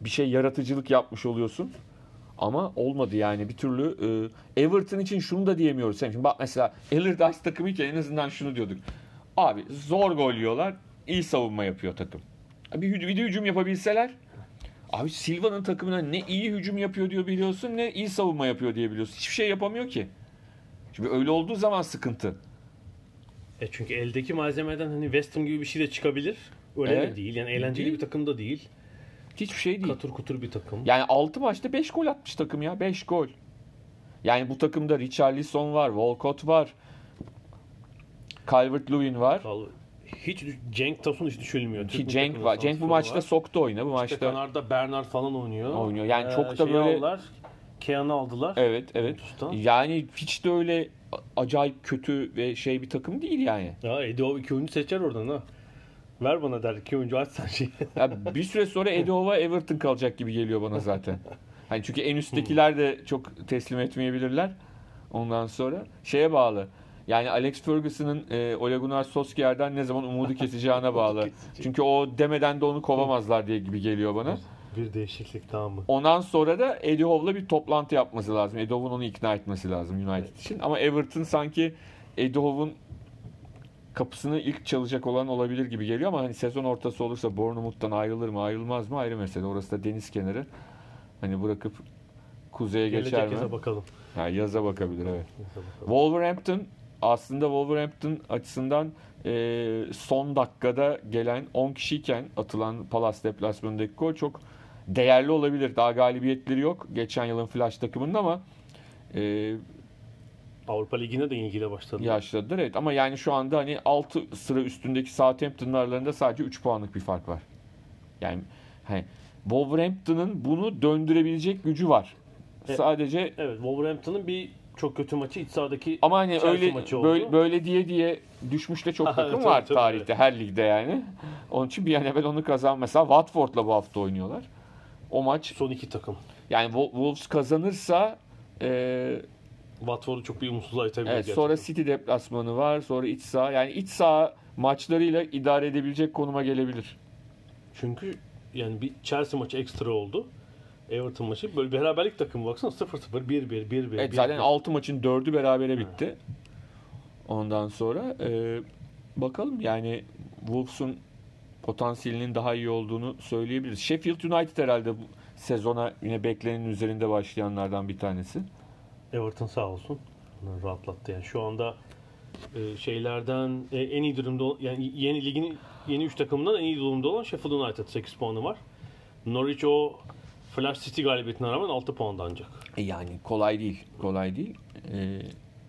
bir şey yaratıcılık yapmış oluyorsun. Ama olmadı yani bir türlü. e, Everton için şunu da diyemiyoruz. Şimdi bak mesela Allardyce takımıyken en azından şunu diyorduk. Abi zor gol yiyorlar. iyi savunma yapıyor takım. Bir, bir de hücum yapabilseler Abi Silva'nın takımına ne iyi hücum yapıyor diyor biliyorsun ne iyi savunma yapıyor diye biliyorsun. Hiçbir şey yapamıyor ki. Şimdi öyle olduğu zaman sıkıntı. E çünkü eldeki malzemeden hani West Ham gibi bir şey de çıkabilir. Öyle Evet. de değil. Yani eğlenceli Değil. bir takım da değil. Hiçbir şey değil. Katur kutur bir takım. Yani 6 maçta 5 gol atmış takım ya. 5 gol. Yani bu takımda Richarlison var, Walcott var. Calvert-Lewin var. Vallahi Hiç Cenk Tosun hiç düşülmüyor. Ki Cenk var. Cenk bu maçta soktu oyuna. Bu İşte maçta Kanarda Bernard falan oynuyor. Oynuyor. Yani Ee, çok da şeyi böyle- Aldılar. Kean'ı aldılar. Evet, evet. Juventus'tan. Yani hiç de öyle acayip kötü ve şey bir takım değil yani. Ya Edo iki oyuncu seçer oradan ha. Ver bana der iki oyuncu aç sen şey. Ya bir süre sonra Edoova Everton kalacak gibi geliyor bana zaten. Hani çünkü en üsttekiler de çok teslim etmeyebilirler. Ondan sonra şeye bağlı. Yani Alex Ferguson'ın e, Ole Gunnar Solskjaer'den ne zaman umudu keseceğine bağlı. Çünkü o demeden de onu kovamazlar diye gibi geliyor bana. Bir değişiklik tamam mı? Ondan sonra da Eddie Howe'la bir toplantı yapması lazım. Eddie Howe'un onu ikna etmesi lazım United için. Ama Everton sanki Eddie Howe'un kapısını ilk çalacak olan olabilir gibi geliyor ama hani sezon ortası olursa Bournemouth'tan ayrılır mı ayrılmaz mı ayrı mesele. Orası da deniz kenarı. Hani bırakıp kuzeye geçer Gelecek mi? yaza bakalım. Ha, yaza bakabilir evet. Yaza bakalım. Wolverhampton aslında Wolverhampton açısından e, son dakikada gelen 10 kişiyken atılan Palace deplasmanındaki gol çok değerli olabilir. Daha galibiyetleri yok geçen yılın flash takımında ama e, Avrupa Ligi'ne de ilgiyle başladı. yaşladılar evet ama yani şu anda hani 6 sıra üstündeki Southampton'ın aralarında sadece 3 puanlık bir fark var. Yani hani Wolverhampton'ın bunu döndürebilecek gücü var. Evet. Sadece Evet Wolverhampton'ın bir çok kötü maçı iç sahadaki Ama hani öyle maçı oldu. böyle, böyle diye diye düşmüş de çok takım tabii, var tabii. tarihte her ligde yani. Onun için bir an evvel onu kazan. Mesela Watford'la bu hafta oynuyorlar. O maç son iki takım. yani Wol- Wolves kazanırsa e, Watford'u çok bir umutsuzluğa itebilir. evet, sonra. City deplasmanı var. Sonra iç saha. Yani iç saha maçlarıyla idare edebilecek konuma gelebilir. Çünkü yani bir Chelsea maçı ekstra oldu. Everton maçı böyle beraberlik takımı baksana 0-0, 1-1, 1-1. Evet, zaten 6 maçın 4'ü berabere bitti. Ondan sonra e, bakalım yani Wolves'un potansiyelinin daha iyi olduğunu söyleyebiliriz. Sheffield United herhalde bu sezona yine beklenenin üzerinde başlayanlardan bir tanesi. Everton sağ olsun. Onları rahatlattı yani. Şu anda e, şeylerden e, en iyi durumda yani yeni ligin yeni 3 takımından en iyi durumda olan Sheffield United 8 puanı var. Norwich o Flash City galibiyetine rağmen 6 puanda ancak. E yani kolay değil. Kolay değil. E,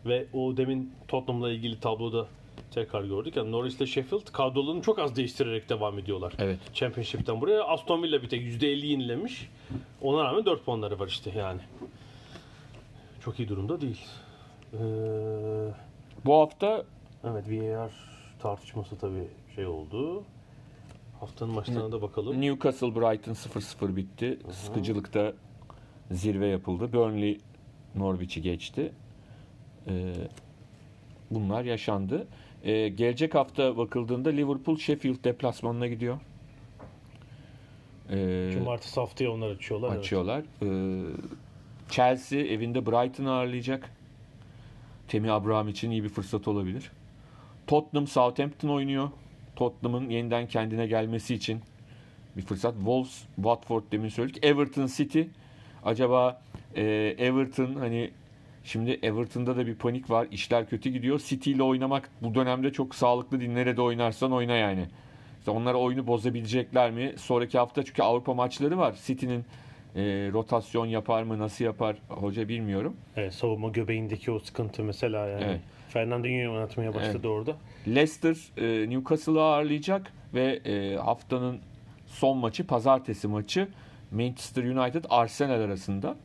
Ve o demin Tottenham'la ilgili tabloda tekrar gördük. Yani Norwich ile Sheffield kadrolarını çok az değiştirerek devam ediyorlar. Evet. Championship'ten buraya. Aston Villa bir tek %50 yenilemiş. Ona rağmen 4 puanları var işte yani. Çok iyi durumda değil. Ee, bu hafta evet VAR tartışması tabii şey oldu. Haftanın maçlarına da bakalım. Newcastle Brighton 0-0 bitti. Sıkıcılıkta zirve yapıldı. Burnley Norwich'i geçti. Ee, bunlar yaşandı. Ee, gelecek hafta bakıldığında Liverpool Sheffield deplasmanına gidiyor. Ee, Cumartesi haftaya onlar açıyorlar. evet. açıyorlar. Ee, Chelsea evinde Brighton'ı ağırlayacak. Temi Abraham için iyi bir fırsat olabilir. Tottenham Southampton oynuyor. Tottenham'ın yeniden kendine gelmesi için bir fırsat. Wolves, Watford demin söyledik. Everton City. Acaba e, Everton hani şimdi Everton'da da bir panik var. İşler kötü gidiyor. City ile oynamak bu dönemde çok sağlıklı değil. Nerede oynarsan oyna yani. İşte onlara oyunu bozabilecekler mi? Sonraki hafta çünkü Avrupa maçları var. City'nin e, rotasyon yapar mı? Nasıl yapar? Hoca bilmiyorum. Evet, savunma göbeğindeki o sıkıntı mesela yani. Evet. Fernandinho'yu oynatmaya başladı orada. Leicester e, Newcastle'ı ağırlayacak ve e, haftanın son maçı pazartesi maçı Manchester United Arsenal arasında.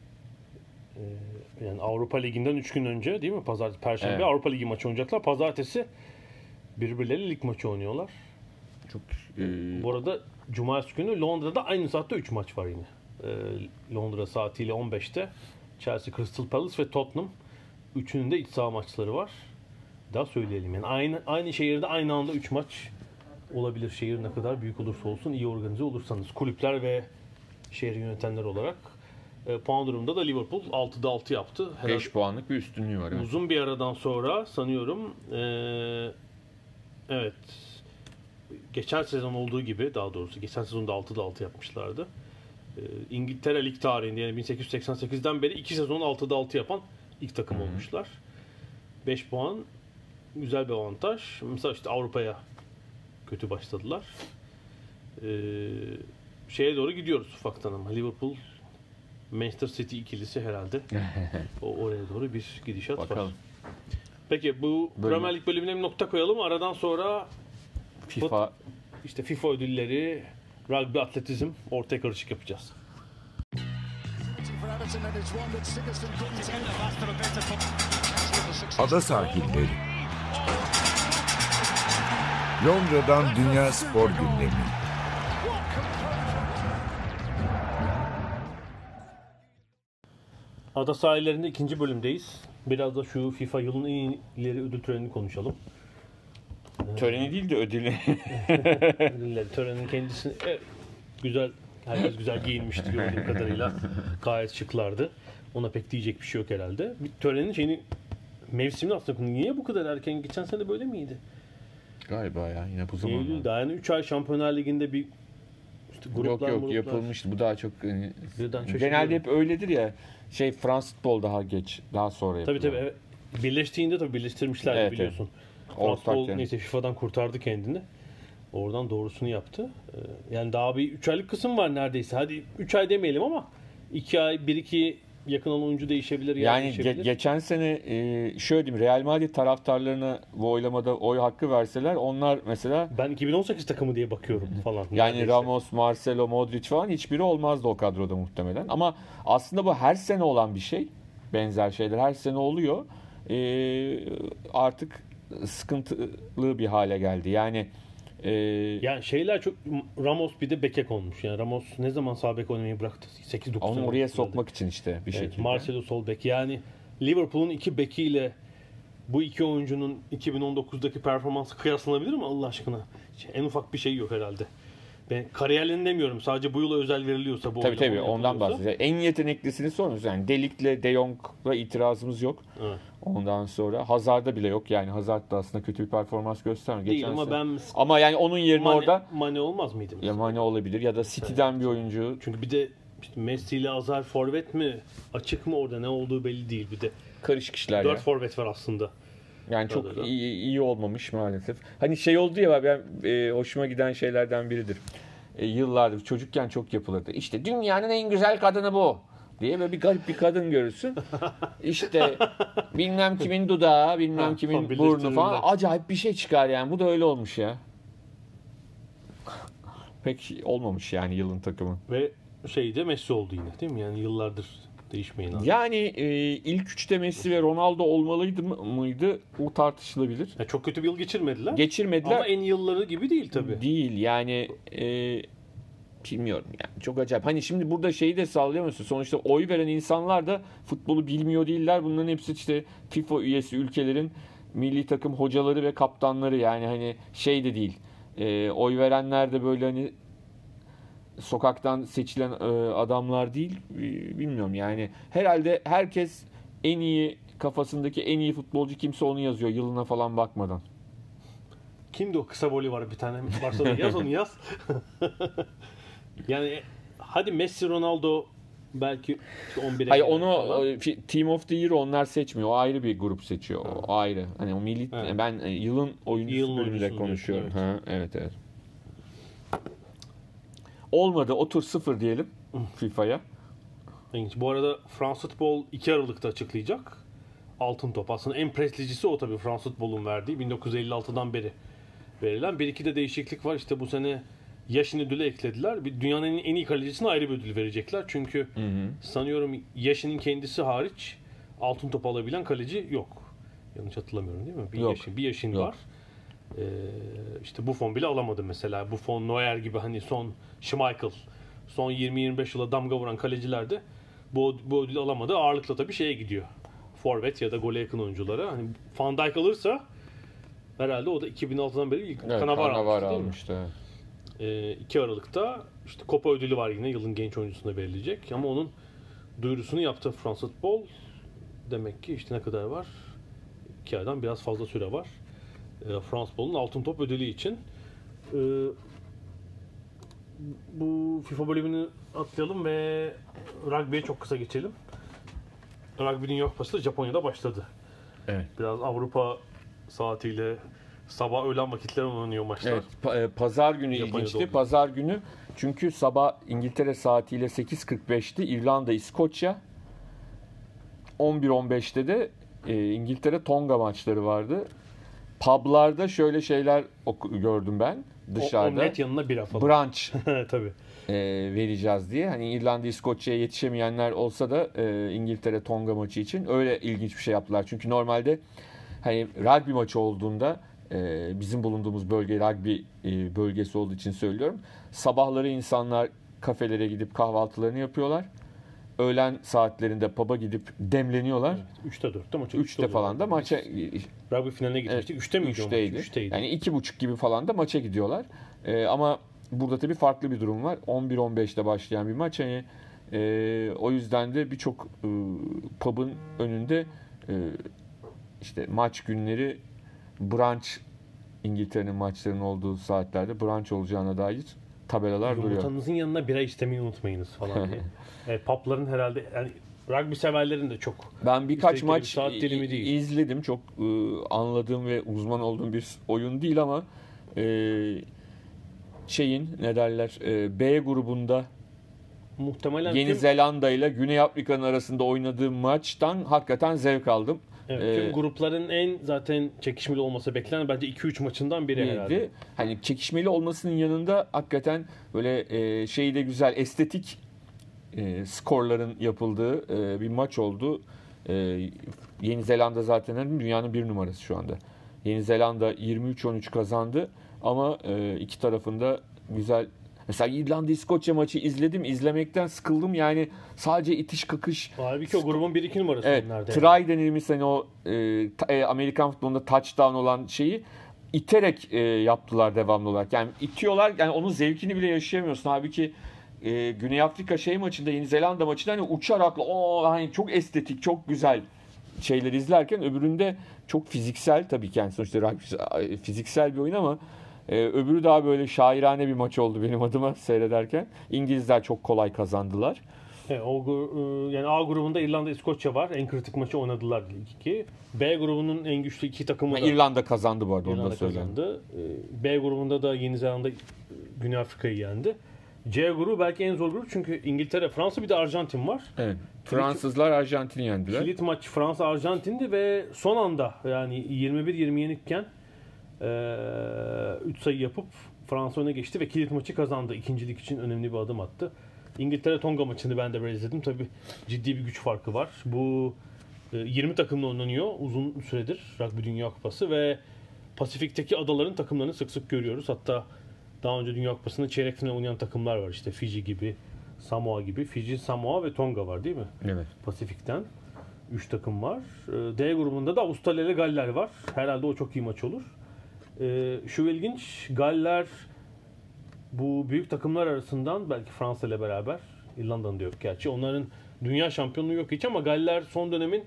Yani Avrupa Ligi'nden 3 gün önce değil mi? Pazartesi, Perşembe Evet. Avrupa Ligi maçı oynayacaklar. Pazartesi birbirleriyle lig maçı oynuyorlar. Çok e, Bu arada Cumartesi günü Londra'da aynı saatte 3 maç var yine. Ee, Londra saatiyle 15'te Chelsea, Crystal Palace ve Tottenham. Üçünün de iç saha maçları var. Daha söyleyelim yani aynı aynı şehirde aynı anda 3 maç olabilir. Şehir ne kadar büyük olursa olsun iyi organize olursanız kulüpler ve şehri yönetenler olarak. E, puan durumunda da Liverpool 6'da 6 yaptı. Herhalde 5 puanlık bir üstünlüğü var. Evet. Uzun bir aradan sonra sanıyorum eee, evet geçen sezon olduğu gibi daha doğrusu geçen sezonda 6'da 6 yapmışlardı. Eee, İngiltere Lig tarihinde yani 1888'den beri 2 sezon 6'da 6 yapan ilk takım olmuşlar. 5 puan güzel bir avantaj. Mesela işte Avrupa'ya kötü başladılar. Eee, şeye doğru gidiyoruz ufaktan ama Liverpool Manchester City ikilisi herhalde o oraya doğru bir gidişat var. Bakalım. Peki bu Bölüm. Premier Lig bölümüne bir nokta koyalım. Aradan sonra FIFA işte FIFA ödülleri, rugby, atletizm ortaya karışık yapacağız. Ada sahilleri. Londra'dan Dünya Spor Gündemi. Ada sahillerinde ikinci bölümdeyiz. Biraz da şu FIFA yılın en ileri ödül törenini konuşalım. töreni değil de ödülü. Ödüller törenin kendisini evet, güzel, herkes güzel giyinmişti gördüğüm kadarıyla. Gayet şıklardı. Ona pek diyecek bir şey yok herhalde. Bir törenin şeyini mevsimini aslında niye bu kadar erken? Geçen sene böyle miydi? Galiba ya yine bu zamanlar. Eylül'de yani 3 ay Şampiyonlar Ligi'nde bir işte Yok gruplar yok gruplar- yapılmıştı. Bu daha çok e, şaşırıyorum. genelde hep öyledir ya. Şey Fransız futbol daha geç, daha sonra Tabii yapılıyor. tabii. Evet. Birleştiğinde tabii birleştirmişler Evet, biliyorsun. Ortak Fransız yani. neyse FIFA'dan kurtardı kendini. Oradan doğrusunu yaptı. Ee, Yani daha bir 3 aylık kısım var neredeyse. Hadi 3 ay demeyelim ama 2 ay 1-2 yakın olan oyuncu değişebilir. Yani ge- geçen sene e, şöyle diyeyim Real Madrid taraftarlarına bu oylamada oy hakkı verseler onlar mesela ben 2018 takımı diye bakıyorum falan. yani neredeyse. Ramos, Marcelo, Modric falan hiçbiri olmazdı o kadroda muhtemelen. Ama aslında bu her sene olan bir şey. Benzer şeyler her sene oluyor. E, artık sıkıntılı bir hale geldi. Yani e, Yani şeyler çok Ramos bir de beke konmuş. Yani Ramos ne zaman sağ bek oynamayı bıraktı? 8-9 onu sene oraya sokmak için işte bir Evet, şekilde. Marcelo sol bek. Yani Liverpool'un iki bekiyle bu iki oyuncunun 2019'daki performansı kıyaslanabilir mi Allah aşkına? Hiç En ufak bir şey yok herhalde. Ben kariyerlerini demiyorum. Sadece bu yıla özel veriliyorsa bu Tabii tabii ondan bahsediyorum. En yeteneklisini sormuyoruz. Yani Delik'le De Jong'la itirazımız yok. Evet. Ondan sonra Hazard'da bile yok. Yani Hazard da aslında kötü bir performans göstermiyor. Değil Geçen ama sene- ben Ama yani onun yerine Mane, orada Mane olmaz mıydı? mesela? ya Mane olabilir ya da City'den bir oyuncu. Çünkü bir de işte Messi ile Azar forvet mi? Açık mı orada? Ne olduğu belli değil. Bir de Karışık işler ya. 4 forvet var aslında. Yani çok iyi, iyi olmamış maalesef. Hani şey oldu ya ben e, hoşuma giden şeylerden biridir. e, yıllardır çocukken çok yapılırdı. İşte dünyanın en güzel kadını bu diye böyle bir garip bir kadın görürsün. İşte bilmem kimin dudağı, bilmem Ha, kimin burnu falan acayip bir şey çıkar yani. Bu da öyle olmuş ya. Pek olmamış yani yılın takımı. Ve şeyde Messi oldu yine değil mi? Yani yıllardır değişmeyin abi. Yani e, ilk üçte Messi ve Ronaldo olmalıydı mı- mıydı? O tartışılabilir. Ya çok kötü bir yıl geçirmediler. Geçirmediler. Ama en yılları gibi değil tabii. Değil yani e, bilmiyorum yani çok acayip. Hani şimdi burada şeyi de sallayamıyorsun. Sonuçta oy veren insanlar da futbolu bilmiyor değiller. Bunların hepsi işte FIFA üyesi ülkelerin milli takım hocaları ve kaptanları yani hani şey de değil. E, oy verenler de böyle hani sokaktan seçilen e, adamlar değil. E, bilmiyorum yani. Herhalde herkes en iyi kafasındaki en iyi futbolcu kimse onu yazıyor yılına falan bakmadan. Kimdi o kısa boyu var bir tane da yaz onu yaz. yani hadi Messi, Ronaldo belki işte 11'e Hayır onu falan. o, fi- Team of the Year onlar seçmiyor. O ayrı bir grup seçiyor. O ayrı. Hani o milli Evet. ben e, yılın oyuncusu Yılın bölümünde konuşuyorum. diyorsun, Ha, evet evet. Olmadı. Otur sıfır diyelim FIFA'ya. Bu arada Fransız futbol 2 Aralık'ta açıklayacak. Altın top. Aslında en prestijlisi o tabii Fransız futbolun verdiği. 1956'dan beri verilen. Bir iki de değişiklik var. İşte bu sene Yaşin ödülü eklediler. Bir dünyanın en, iyi kalecisine ayrı bir ödül verecekler. Çünkü sanıyorum Yaşin'in kendisi hariç altın top alabilen kaleci yok. Yanlış hatırlamıyorum değil mi? Bir Yok. Yaşin, bir Yaşin Yok. var. Ee, işte Buffon bile alamadı mesela. Buffon, Neuer gibi hani son Schmeichel son 20-25 yıla damga vuran kaleciler de bu, bu ödülü alamadı. Ağırlıkla tabii şeye gidiyor. Forvet ya da gole yakın oyunculara. Hani Van Dijk alırsa herhalde o da 2006'dan beri ilk Evet, Cannavaro Cannavaro almıştı değil mi? almıştı. evet. Ee, 2 Aralık'ta işte Copa ödülü var yine yılın genç oyuncusuna verilecek ama onun duyurusunu yaptı Fransız futbol. Demek ki işte ne kadar var? 2 aydan biraz fazla süre var. Ee, Fransız futbolun altın top ödülü için. Ee, bu FIFA bölümünü atlayalım ve rugby'ye çok kısa geçelim. Rugby Dünya Kupası da Japonya'da başladı. Evet. Biraz Avrupa saatiyle sabah öğlen vakitleri oynanıyor maçlar. Evet, pa- e, pazar günü Japonya'da ilginçti. oldu. Pazar günü çünkü sabah İngiltere saatiyle 8.45'ti. İrlanda, İskoçya. 11.15'te de e, İngiltere Tonga maçları vardı. Publarda şöyle şeyler oku- gördüm ben O- dışarıda. Omlet yanına bira falan. Brunch Tabii. e, vereceğiz diye. Hani İrlanda, İskoçya'ya yetişemeyenler olsa da e, İngiltere Tonga maçı için öyle ilginç bir şey yaptılar. Çünkü normalde hani rugby maçı olduğunda e, bizim bulunduğumuz bölge rugby e, bölgesi olduğu için söylüyorum. Sabahları insanlar kafelere gidip kahvaltılarını yapıyorlar. Öğlen saatlerinde pub'a gidip demleniyorlar. 3'te 4'te maça. 3'te falan da maça Rugby finaline gitmiştik. 3'te miydi o maç? 3'teydi. 3'teydi. Yani iki buçuk gibi falan da maça gidiyorlar. Ee, ama burada tabii farklı bir durum var. 11-15'te başlayan bir maç. Hani e, o yüzden de birçok e, pub'ın önünde e, işte maç günleri brunch İngiltere'nin maçlarının olduğu saatlerde brunch olacağına dair tabelalar duruyor. Yumurtanızın yanına bira istemeyi unutmayınız falan diye. evet, papların herhalde yani rugby severlerin de çok. Ben birkaç İstedikleri bir maç saat dilimi değil. izledim. Çok e, anladığım ve uzman olduğum bir oyun değil ama e, şeyin ne derler e, B grubunda Muhtemelen Yeni Zelanda ile Güney Afrika'nın arasında oynadığım maçtan hakikaten zevk aldım. Evet, tüm Ee, grupların en zaten çekişmeli olması beklenen bence 2-3 maçından biri herhalde. Neydi? Hani çekişmeli olmasının yanında hakikaten böyle e, şey de güzel estetik e, skorların yapıldığı e, bir maç oldu. E, Yeni Zelanda zaten hani dünyanın bir numarası şu anda. Yeni Zelanda 23-13 kazandı ama e, iki tarafında güzel Mesela İrlanda İskoçya maçı izledim. izlemekten sıkıldım. Yani sadece itiş kakış Halbuki o grubun 1-2 numarası Evet, onlarda. try denilmiş hani o e, e, Amerikan futbolunda touchdown olan şeyi iterek e, yaptılar devamlı olarak. Yani itiyorlar yani onun zevkini bile yaşayamıyorsun. Halbuki e, Güney Afrika şey maçında Yeni Zelanda maçında hani uçarak o hani çok estetik, çok güzel şeyler izlerken öbüründe çok fiziksel tabii ki yani sonuçta rugby fiziksel bir oyun ama e, öbürü daha böyle şairane bir maç oldu benim adıma seyrederken. İngilizler çok kolay kazandılar. Evet, o e, yani A grubunda İrlanda İskoçya var. En kritik maçı oynadılar ilk iki. B grubunun en güçlü iki takımı da İrlanda kazandı bu arada onu da İrlanda söyleyeyim. kazandı. E, B grubunda da Yeni Zelanda, Güney Afrika'yı yendi. C grubu belki en zor grup çünkü İngiltere, Fransa bir de Arjantin var. Evet. Fransızlar Arjantin'i yendiler. Kilit maç Fransa Arjantin'di ve son anda yani 21-20 yenikken 3 sayı yapıp Fransa öne geçti ve kilit maçı kazandı. İkincilik için önemli bir adım attı. İngiltere Tonga maçını ben de böyle izledim. Tabi ciddi bir güç farkı var. Bu e, 20 takımla oynanıyor uzun süredir Rugby Dünya Kupası ve Pasifik'teki adaların takımlarını sık sık görüyoruz. Hatta daha önce Dünya Kupası'nda çeyrek final oynayan takımlar var. İşte Fiji gibi, Samoa gibi. Fiji, Samoa ve Tonga var değil mi? Evet. Pasifik'ten. 3 takım var. Ee, D grubunda da Avustralya ile Galler var. Herhalde o çok iyi maç olur. Ee, Şu ilginç. Galler bu büyük takımlar arasından belki Fransa ile beraber İrlanda'nın da yok gerçi. Onların dünya şampiyonluğu yok hiç ama Galler son dönemin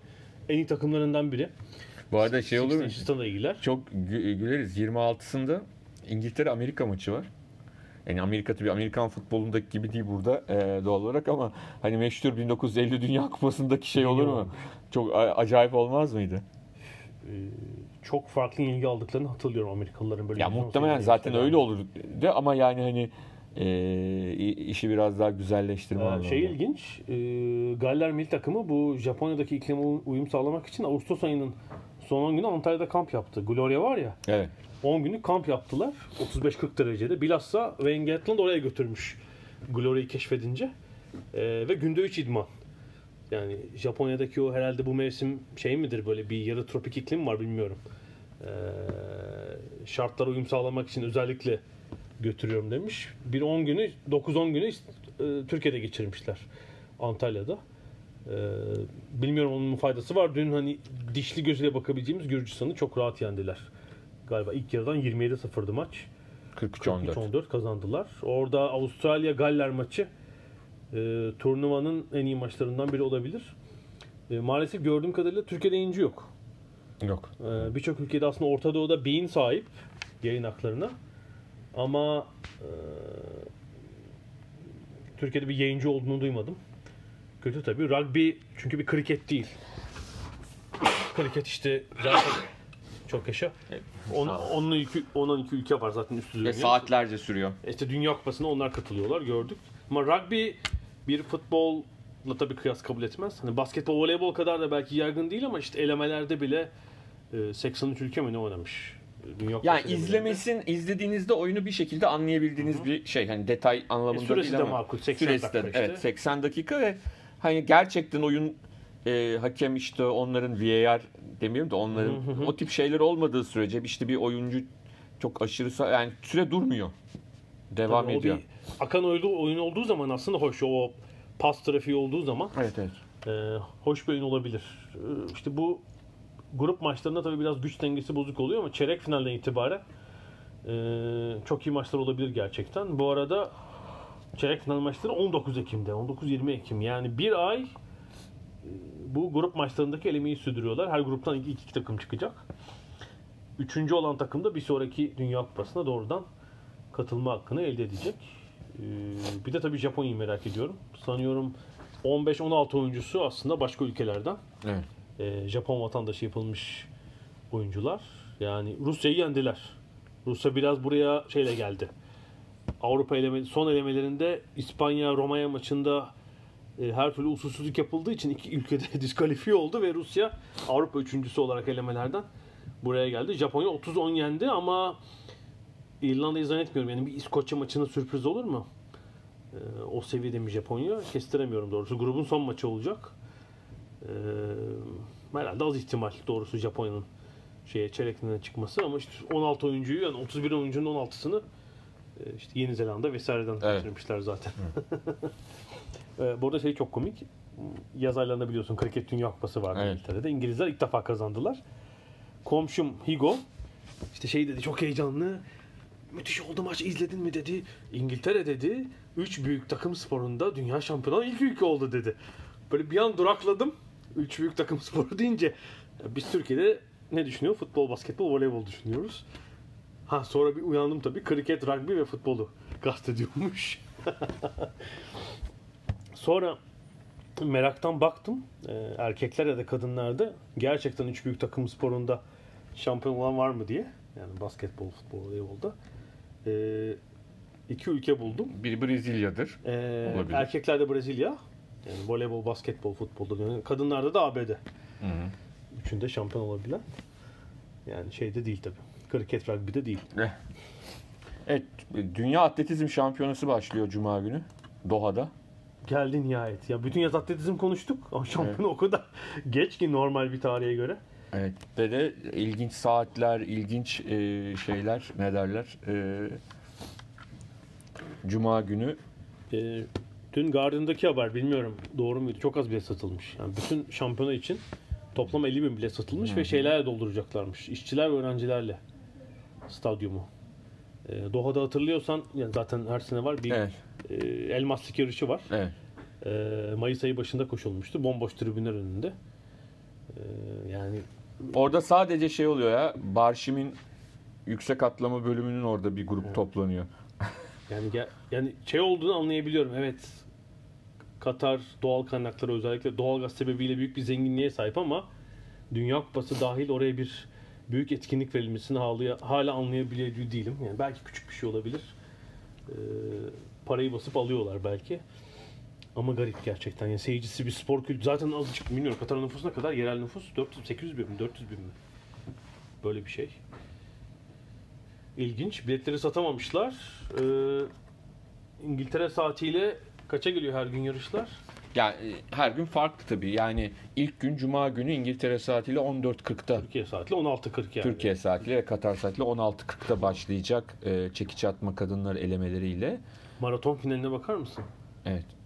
en iyi takımlarından biri. Bu arada şey olur mu? Çok gü- güleriz. 26'sında İngiltere Amerika maçı var. Yani Amerika tabii Amerikan futbolundaki gibi değil burada e, doğal olarak ama hani meşhur 1950 Dünya Kupası'ndaki şey olur mu? Çok acayip olmaz mıydı? Çok farklı ilgi aldıklarını hatırlıyorum Amerikalıların böyle. Ya muhtemelen zaten öyle olurdu ama yani hani e, işi biraz daha güzelleştirme Ee. Şey ilginç, e, Galler milli takımı bu Japonya'daki iklime uy- uyum sağlamak için Ağustos ayının son 10 günü Antalya'da kamp yaptı. Gloria var ya, Evet. 10 günlük kamp yaptılar. 35-40 derecede. Bilhassa Wayne Gatland oraya götürmüş Gloria'yı keşfedince. E, ve günde 3 idman. Yani Japonya'daki o herhalde bu mevsim şey midir böyle bir yarı tropik iklim var bilmiyorum. E, şartlara uyum sağlamak için özellikle götürüyorum demiş. Bir 10 günü 9-10 günü e, Türkiye'de geçirmişler Antalya'da. E, bilmiyorum onun faydası var. Dün hani dişli gözüyle bakabileceğimiz Gürcistan'ı çok rahat yendiler. Galiba ilk yarıdan 27-0'dı maç. 43-14. 3-14 kazandılar. Orada Avustralya Galler maçı e, turnuvanın en iyi maçlarından biri olabilir. E, maalesef gördüğüm kadarıyla Türkiye'de yayıncı yok. Yok. Ee, Birçok ülkede aslında Orta Doğu'da beyin sahip yayın haklarına. Ama e, Türkiye'de bir yayıncı olduğunu duymadım. Kötü tabii. Rugby çünkü bir kriket değil. Kriket işte zaten çok yaşa. On, onunla iki, 12 ülke var zaten üst düzey. Ve saatlerce sürüyor. İşte Dünya Kupası'na onlar katılıyorlar gördük. Ama rugby bir futbolla tabii kıyas kabul etmez. Hani basketbol, voleybol kadar da belki yaygın değil ama işte elemelerde bile e, 83 ülke mi ne oynamış? Kupası Yani izlemesin, izlediğinizde oyunu bir şekilde anlayabildiğiniz bir şey. Hani detay anlamında E, süresi değil de ama. makul, 80 süresi dakika de, işte. Evet 80 dakika ve hani gerçekten oyun e, hakem işte onların VAR demiyorum da onların o tip şeyler olmadığı sürece işte bir oyuncu çok aşırı yani süre durmuyor. Devam Tabii o ediyor. bir akan oyun, oyun olduğu zaman aslında hoş. O pas trafiği olduğu zaman Evet evet. e, hoş bir oyun olabilir. E, işte bu grup maçlarında tabii biraz güç dengesi bozuk oluyor ama çeyrek finalden itibaren e, çok iyi maçlar olabilir gerçekten. Bu arada çeyrek final maçları 19 Ekim'de. 19-20 Ekim. Yani bir ay e, bu grup maçlarındaki elemeyi sürdürüyorlar. Her gruptan ilk iki takım çıkacak. Üçüncü olan takım da bir sonraki Dünya Kupası'na doğrudan katılma hakkını elde edecek. Ee, bir de tabii Japonya'yı merak ediyorum. Sanıyorum 15-16 oyuncusu aslında başka ülkelerden. Evet. Ee, Japon vatandaşı yapılmış oyuncular. Yani Rusya'yı yendiler. Rusya biraz buraya şeyle geldi. Avrupa eleme, son elemelerinde İspanya Romanya maçında e, her türlü usulsüzlük yapıldığı için iki ülkede diskalifiye oldu ve Rusya Avrupa üçüncüsü olarak elemelerden buraya geldi. Japonya 30-10 yendi ama İrlanda'yı zannetmiyorum. Yani bir İskoçya maçının sürpriz olur mu? Ee, o seviyede mi Japonya? Kestiremiyorum doğrusu. Grubun son maçı olacak. Ee, herhalde az ihtimal doğrusu Japonya'nın şeye çeyrek finale çıkması ama işte 16 oyuncuyu yani 31 oyuncunun 16'sını e, işte Yeni Zelanda vesaireden Evet. getirmişler zaten. Ee, bu arada şey çok komik. Yaz aylarında biliyorsun kriket dünya kupası vardı Evet. İngiltere'de. İngilizler ilk defa kazandılar. Komşum Higo işte şey dedi çok heyecanlı. Müthiş oldu maç izledin mi dedi. İngiltere dedi. Üç büyük takım sporunda dünya şampiyonu ilk ülke oldu dedi. Böyle bir an durakladım. Üç büyük takım sporu deyince biz Türkiye'de ne düşünüyor? Futbol, basketbol, voleybol düşünüyoruz. Ha sonra bir uyandım tabii. Kriket, rugby ve futbolu kastediyormuş. sonra meraktan baktım. Ee, erkekler ya da kadınlarda gerçekten üç büyük takım sporunda şampiyon olan var mı diye. Yani basketbol, futbol, voleybolda. Ee, iki ülke buldum. Biri Brezilya'dır. Ee, Olabilir. erkeklerde Brezilya. Yani voleybol, basketbol, futbolda. Yani kadınlarda da ABD. Üçünde şampiyon olabilen. Yani şeyde değil tabii. Kriket, rugby'de değil. Eh. Evet, Dünya Atletizm Şampiyonası başlıyor Cuma günü Doha'da. Geldi nihayet. Ya bütün yaz atletizm konuştuk ama şampiyon o kadar geç ki normal bir tarihe göre. Evet ve de ilginç saatler, ilginç e, şeyler ne derler. E, Cuma günü Ee, dün Guardian'daki haber bilmiyorum doğru muydu? Çok az bilet satılmış. Yani bütün şampiyona için toplam 50 bin bilet satılmış ve şeylerle dolduracaklarmış. İşçiler ve öğrencilerle stadyumu. Ee, Doha'da hatırlıyorsan yani zaten her sene var bir evet, e, elmaslık yarışı var. evet. Ee, Mayıs ayı başında koşulmuştu. Bomboş tribünler önünde. Ee, yani Orada sadece şey oluyor ya. Barşim'in yüksek atlama bölümünün orada bir grup toplanıyor. Yani yani şey olduğunu anlayabiliyorum. Evet. Katar doğal kaynakları özellikle doğalgaz sebebiyle büyük bir zenginliğe sahip ama Dünya Kupası dahil oraya bir büyük etkinlik verilmesini hala, hala anlayabiliyor değilim. Yani belki küçük bir şey olabilir. Ee, parayı basıp alıyorlar belki. Ama garip gerçekten. Yani seyircisi bir spor kültürü. Zaten azıcık bilmiyorum. Katar nüfusuna kadar yerel nüfus 400 800 bin mi? 400 bin mi? Böyle bir şey. İlginç. Biletleri satamamışlar. Ee, İngiltere saatiyle kaça geliyor her gün yarışlar? Yani e, her gün farklı tabii. Yani ilk gün Cuma günü İngiltere saatiyle 14.40'da. Türkiye saatiyle 16.40 yani. Türkiye saatiyle ve Katar saatiyle 16.40'da başlayacak e, çekiç atma kadınlar elemeleriyle. Maraton finaline bakar mısın? Evet.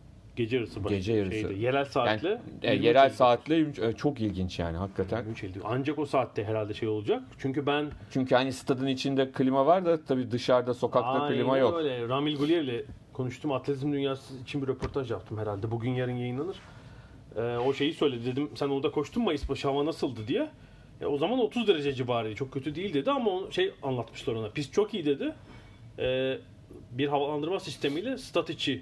Gece yarısı başlıyor. Gece yarısı. Şeyde, yerel saatle. Yani, e, 23 yerel saatle e, çok ilginç yani hakikaten. 23 Eylül. Ancak o saatte herhalde şey olacak. Çünkü ben Çünkü hani stadın içinde klima var da tabii dışarıda sokakta Aynen klima yok. Öyle. Ramil Guliyev'le konuştum. Atletizm dünyası için bir röportaj yaptım herhalde. Bugün yarın yayınlanır. Ee, o şeyi söyledi. Dedim sen orada koştun Mayıs başı hava nasıldı diye. E, o zaman 30 derece civarıydı. Çok kötü değil dedi ama o şey anlatmışlar ona. Pist çok iyi dedi. Ee, bir havalandırma sistemiyle stat içi e,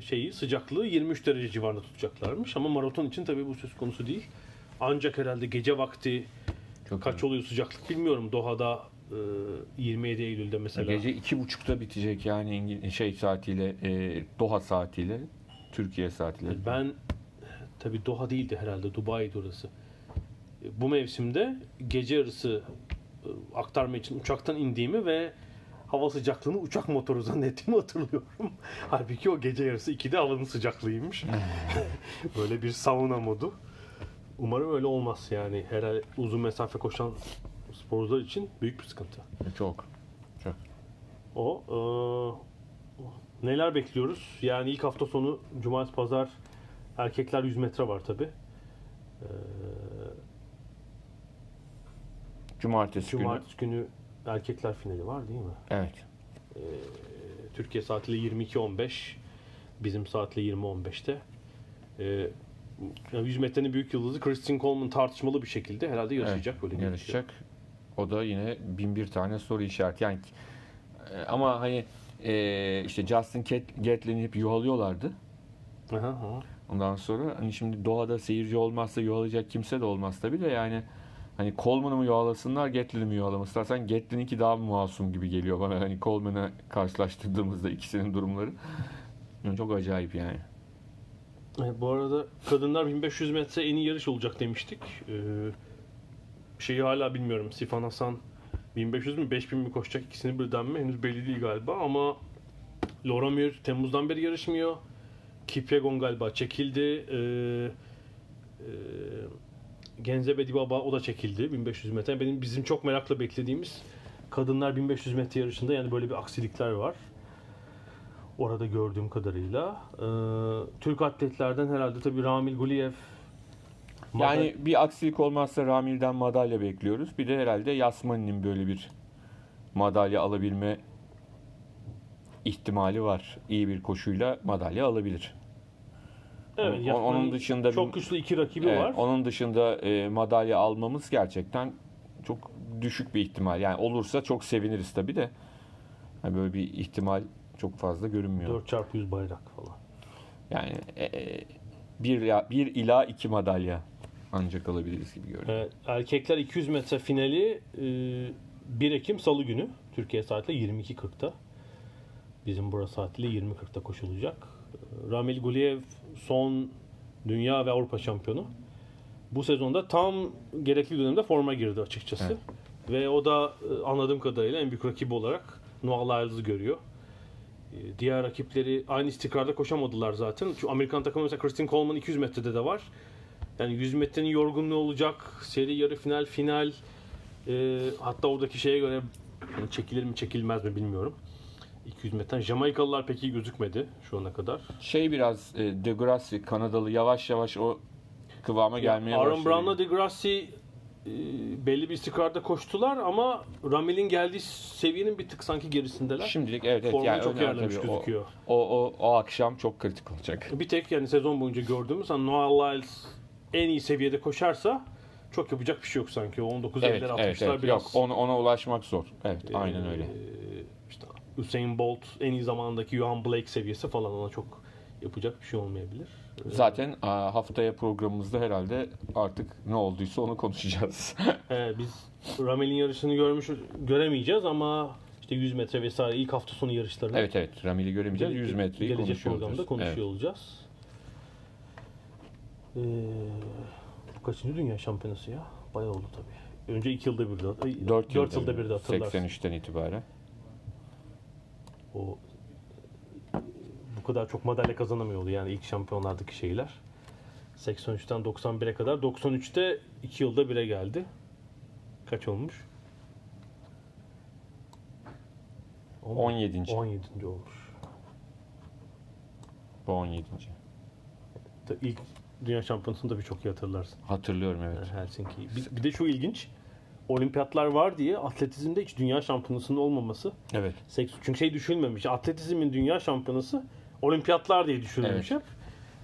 şeyi sıcaklığı 23 derece civarında tutacaklarmış. Ama maraton için tabii bu söz konusu değil. Ancak herhalde gece vakti Çok kaç oluyor sıcaklık bilmiyorum. Doha'da e, 27 Eylül'de mesela. Gece iki buçukta bitecek yani İngil- şey saatiyle e, Doha saatiyle Türkiye saatiyle. Ben tabi Doha değildi herhalde Dubai'di orası. Bu mevsimde gece yarısı e, aktarma için uçaktan indiğimi ve hava sıcaklığını uçak motoru zannettiğimi hatırlıyorum. Halbuki o gece yarısı 2'de havanın sıcaklığıymış. Böyle bir sauna modu. Umarım öyle olmaz yani. Herhalde uzun mesafe koşan sporcular için büyük bir sıkıntı. Çok. Çok. O e, neler bekliyoruz? Yani ilk hafta sonu cumartesi pazar erkekler 100 metre var tabi. Cumartesi, günü. Cumartesi günü erkekler finali var değil mi? Evet. Türkiye saatiyle 22.15 bizim saatle 20.15'te. E, yani 100 metrenin büyük yıldızı Christine Coleman tartışmalı bir şekilde herhalde yarışacak. böyle gözüküyor. yarışacak. O da yine bin bir tane soru işareti. Yani e, ama hani e, işte Justin Gatlin'i hep yuhalıyorlardı. Aha, aha. Ondan sonra hani şimdi doğada seyirci olmazsa yuhalayacak kimse de olmaz tabii de yani hani Coleman'ı mı yuhalasınlar Gatlin'i mi yuhalamasınlar? Sen Gatlin'inki daha masum gibi geliyor bana hani Coleman'ı karşılaştırdığımızda ikisinin durumları. Yani çok acayip yani. Evet, bu arada kadınlar 1500 metre en iyi yarış olacak demiştik. Ee, şeyi hala bilmiyorum. Sifan Hasan 1500 mü 5000 mi koşacak ikisini birden mi henüz belli değil galiba ama Laura Muir Temmuz'dan beri yarışmıyor. Kipyegon galiba çekildi. Ee, e, Genzebe Dibaba o da çekildi 1500 metre. Benim bizim çok merakla beklediğimiz kadınlar 1500 metre yarışında yani böyle bir aksilikler var. Orada gördüğüm kadarıyla. Ee, Türk atletlerden herhalde tabii Ramil Guliyev Yani bir aksilik olmazsa Ramil'den madalya bekliyoruz. Bir de herhalde Yasmani'nin böyle bir madalya alabilme ihtimali var. İyi bir koşuyla madalya alabilir. Evet, o- Yasmani onun dışında çok bir- güçlü iki rakibi Evet, var. Onun dışında e, madalya almamız gerçekten çok düşük bir ihtimal. Yani olursa çok seviniriz tabii de. Yani böyle bir ihtimal çok fazla görünmüyor. 4x100 bayrak falan. Yani e, e, bir, ya- bir ila iki madalya ancak alabiliriz gibi görünüyor. Evet, erkekler 200 metre finali e, 1 Ekim Salı günü Türkiye saatiyle 22.40'da. Bizim burası saatiyle 20.40'da koşulacak. Ramil Guliev son dünya ve Avrupa şampiyonu. Bu sezonda tam gerekli dönemde forma girdi açıkçası. Evet. Ve o da e, anladığım kadarıyla en büyük rakibi olarak Noah Lyles'ı görüyor. E, Diğer rakipleri aynı istikrarda koşamadılar zaten. Şu Amerikan takımı mesela Christine Coleman 200 metrede de var. Yani 100 metrenin yorgunluğu olacak. Seri yarı final, final. E, hatta oradaki şeye göre yani çekilir mi çekilmez mi bilmiyorum. 200 metreden. Jamaikalılar pek iyi gözükmedi şu ana kadar. Şey biraz e, Degrassi Kanadalı yavaş yavaş o kıvama gelmeye Aaron başladı. Brown'la Degrassi e, belli bir istikrarda koştular ama Ramil'in geldiği seviyenin bir tık sanki gerisindeler. Şimdilik evet evet yani çok ayarlamış. O- gözüküyor. O, o, o akşam çok kritik olacak. Bir tek yani sezon boyunca gördüğümüz hani Noah Lyles en iyi seviyede koşarsa çok yapacak bir şey yok sanki. O 19 Evet, evet, evet. biraz. Yok ona, ona ulaşmak zor. Evet, e, aynen öyle. Usain Bolt en iyi zamandaki Johan Blake seviyesi falan ona çok yapacak bir şey olmayabilir. Zaten haftaya programımızda herhalde artık ne olduysa onu konuşacağız. e, biz Ramel'in yarışını görmüş göremeyeceğiz ama işte 100 metre vesaire ilk hafta sonu yarışlarını evet evet Ramil'i göremeyeceğiz. 100 metreyi gelecek konuşuyor programda olacağız. konuşuyor Evet. olacağız. Ee, bu kaçıncı dünya şampiyonası ya? Bayağı oldu tabii. Önce 2 yılda bir de, 4 4 yılda, yılda bir de hatırlarsın. 83'ten itibaren. O bu kadar çok madalya kazanamıyordu yani ilk şampiyonlardaki şeyler. 83'ten 91'e kadar. 93'te 2 yılda 1'e geldi. Kaç olmuş? 17. 17. olmuş. Bu 17. Ta- İlk dünya şampiyonasını da birçok iyi hatırlarsın. Hatırlıyorum evet. Helsinki. Bir, bir de şu ilginç. Olimpiyatlar var diye atletizmde hiç dünya şampiyonasının olmaması. Evet. Çünkü şey düşünülmemiş. Atletizmin dünya şampiyonası olimpiyatlar diye düşünülmüş hep.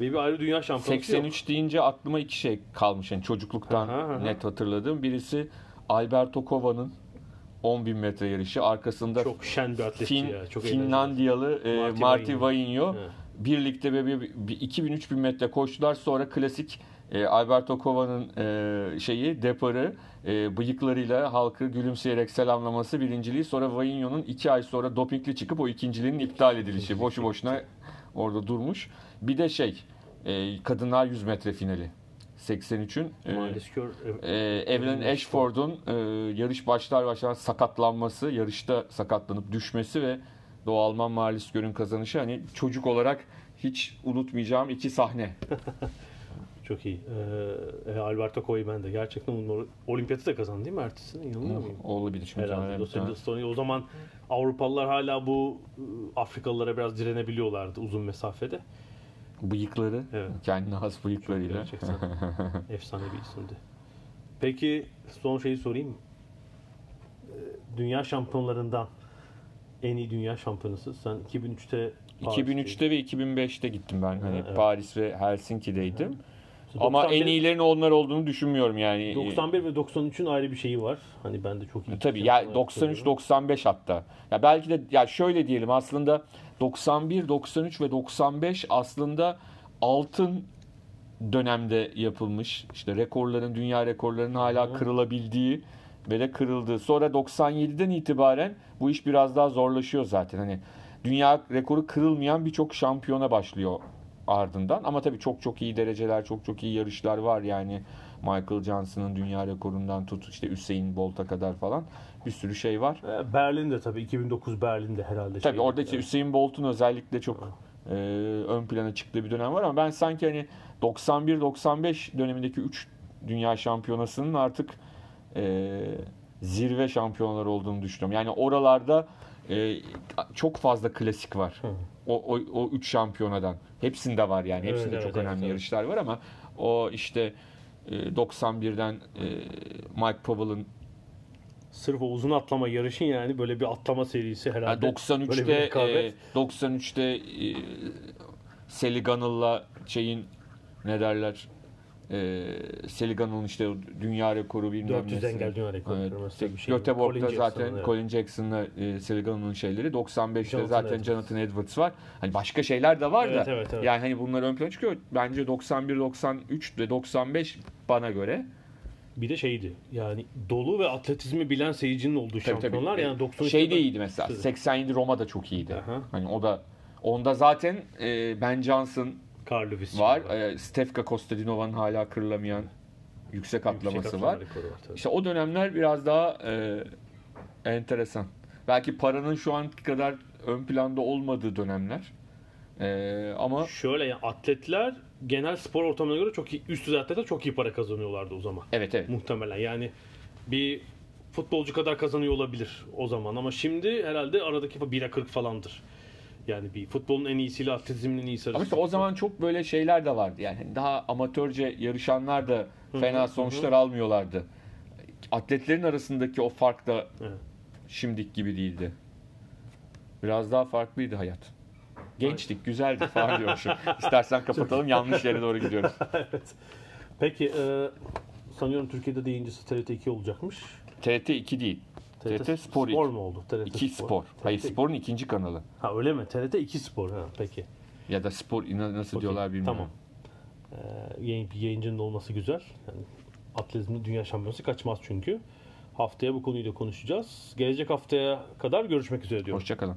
Ve bir ayrı dünya şampiyonası yok. 83 deyince aklıma iki şey kalmış. Yani çocukluktan Aha, aha. net hatırladığım. Birisi Alberto Kova'nın 10.000 metre yarışı. Arkasında Çok şen bir atletçi Fin, ya. Çok Finlandiyalı e, Marty Vainio. Evet. birlikte bir, bir, bir 2000-3000 metre koştular. Sonra klasik e, Alberto Kova'nın e, şeyi deparı e, bıyıklarıyla halkı gülümseyerek selamlaması birinciliği. Sonra Vainio'nun iki ay sonra dopingli çıkıp o ikinciliğinin iptal edilişi. Boşu boşuna orada durmuş. Bir de şey e, kadınlar 100 metre finali. 83'ün e, e, Evelyn Ashford'un e, yarış başlar başlar sakatlanması, yarışta sakatlanıp düşmesi ve Doğu Alman Marlis Gör'ün kazanışı hani çocuk olarak hiç unutmayacağım iki sahne. Çok iyi. Ee, e, Alberto Coy ben de. Gerçekten bunun olimpiyatı da kazandı değil mi ertesinde? Yanılmıyor muyum? Olabilir Herhalde. Angeles Tony. O zaman Avrupalılar hala bu ıı, Afrikalılara biraz direnebiliyorlardı uzun mesafede. bıyıkları, Evet. kendine has bıyıklarıyla. Gerçekten efsane bir isimdi. Peki son şeyi sorayım. Ee, Dünya şampiyonlarından en iyi dünya şampiyonası. Sen 2003'te Paris'teydin. 2003'te ve 2005'te gittim ben. Hani evet. Paris ve Helsinki'deydim. Ama 91 en iyilerin onlar olduğunu düşünmüyorum yani. 91 ve 93'ün ayrı bir şeyi var. Hani ben de çok iyi. Tabii ya 93 95 hatta. Ya belki de ya şöyle diyelim aslında 91 93 ve 95 aslında altın dönemde yapılmış. İşte rekorların dünya rekorlarının hala kırılabildiği ve de kırıldığı. Sonra 97'den itibaren bu iş biraz daha zorlaşıyor zaten. Hani dünya rekoru kırılmayan birçok şampiyona başlıyor ardından. Ama tabii çok çok iyi dereceler, çok çok iyi yarışlar var. Yani Michael Johnson'ın dünya rekorundan tut işte Hüseyin Bolt'a kadar falan bir sürü şey var. Ee, Berlin'de tabii 2009 Berlin'de herhalde. Tabii şey- orada işte Hüseyin Bolt'un özellikle çok e, ön plana çıktığı bir dönem var ama ben sanki hani 91-95 dönemindeki 3 dünya şampiyonasının artık e, zirve şampiyonlar olduğunu düşünüyorum. Yani oralarda e, çok fazla klasik var. O, o, o üç şampiyonadan. Hepsinde var yani. Hepsinde evet, çok evet, önemli evet. yarışlar var ama o işte e, 91'den e, Mike Powell'ın Sırf o uzun atlama yarışın yani böyle bir atlama serisi herhalde. Yani Böyle bir 93'te rekabet. e, 93'te e, Sally Gunnell'la şeyin ne derler e, Gunnell'ın işte dünya rekoru bilmem 400 nesi. engel dünya rekoru Evet, bir şey. Göteborg'da Colin zaten Jackson'ın, evet. Colin Jackson'la e, Gunnell'ın şeyleri 95'te Jonathan zaten Edwards. Jonathan Edwards var. Hani başka şeyler de var Evet, da evet, evet. yani hani bunlar ön plana çıkıyor. Bence 91 93 ve 95 bana göre bir de şeydi. Yani dolu ve atletizmi bilen seyircinin olduğu Tabii, şampiyonlar. tabii. Yani 93 şey de iyiydi mesela. 87 Roma da çok iyiydi. Aha. Hani o da onda zaten e, Ben Johnson Carl Lewis var. var. E, Stefka Kostadinova'nın hala kırılamayan yüksek atlaması atlama var. var. İşte o dönemler biraz daha e, enteresan. Belki paranın şu an kadar ön planda olmadığı dönemler. E, ama Şöyle yani atletler genel spor ortamına göre çok iyi, üst düzey atletler çok iyi para kazanıyorlardı o zaman. evet evet. Muhtemelen yani bir futbolcu kadar kazanıyor olabilir o zaman ama şimdi herhalde aradaki 1'e 40 falandır. Yani bir futbolun en iyisiyle atletizmin en iyisi Ama arasında. işte o zaman çok böyle şeyler de vardı. Yani daha amatörce yarışanlar da fena sonuçlar almıyorlardı. Atletlerin arasındaki o fark da Evet. şimdiki gibi değildi. Biraz daha farklıydı hayat. Gençtik, güzeldi falan diyormuşum. İstersen kapatalım, yanlış yere doğru gidiyoruz. Peki e, sanıyorum Türkiye'de de yayıncısı TRT 2 olacakmış. TRT 2 değil. TRT, Spor 2. mu oldu? TRT 2 Spor. Hayır, TRT Spor'un ikinci kanalı. Ha öyle mi? TRT 2 Spor. Ha peki. Ya da Spor, nasıl Okey, diyorlar bilmiyorum. Tamam. Ee, yayın, bir yayıncının olması güzel. Yani atletizmde dünya şampiyonası kaçmaz çünkü. Haftaya bu konuyu da konuşacağız. Gelecek haftaya kadar görüşmek üzere diyorum. Hoşçakalın.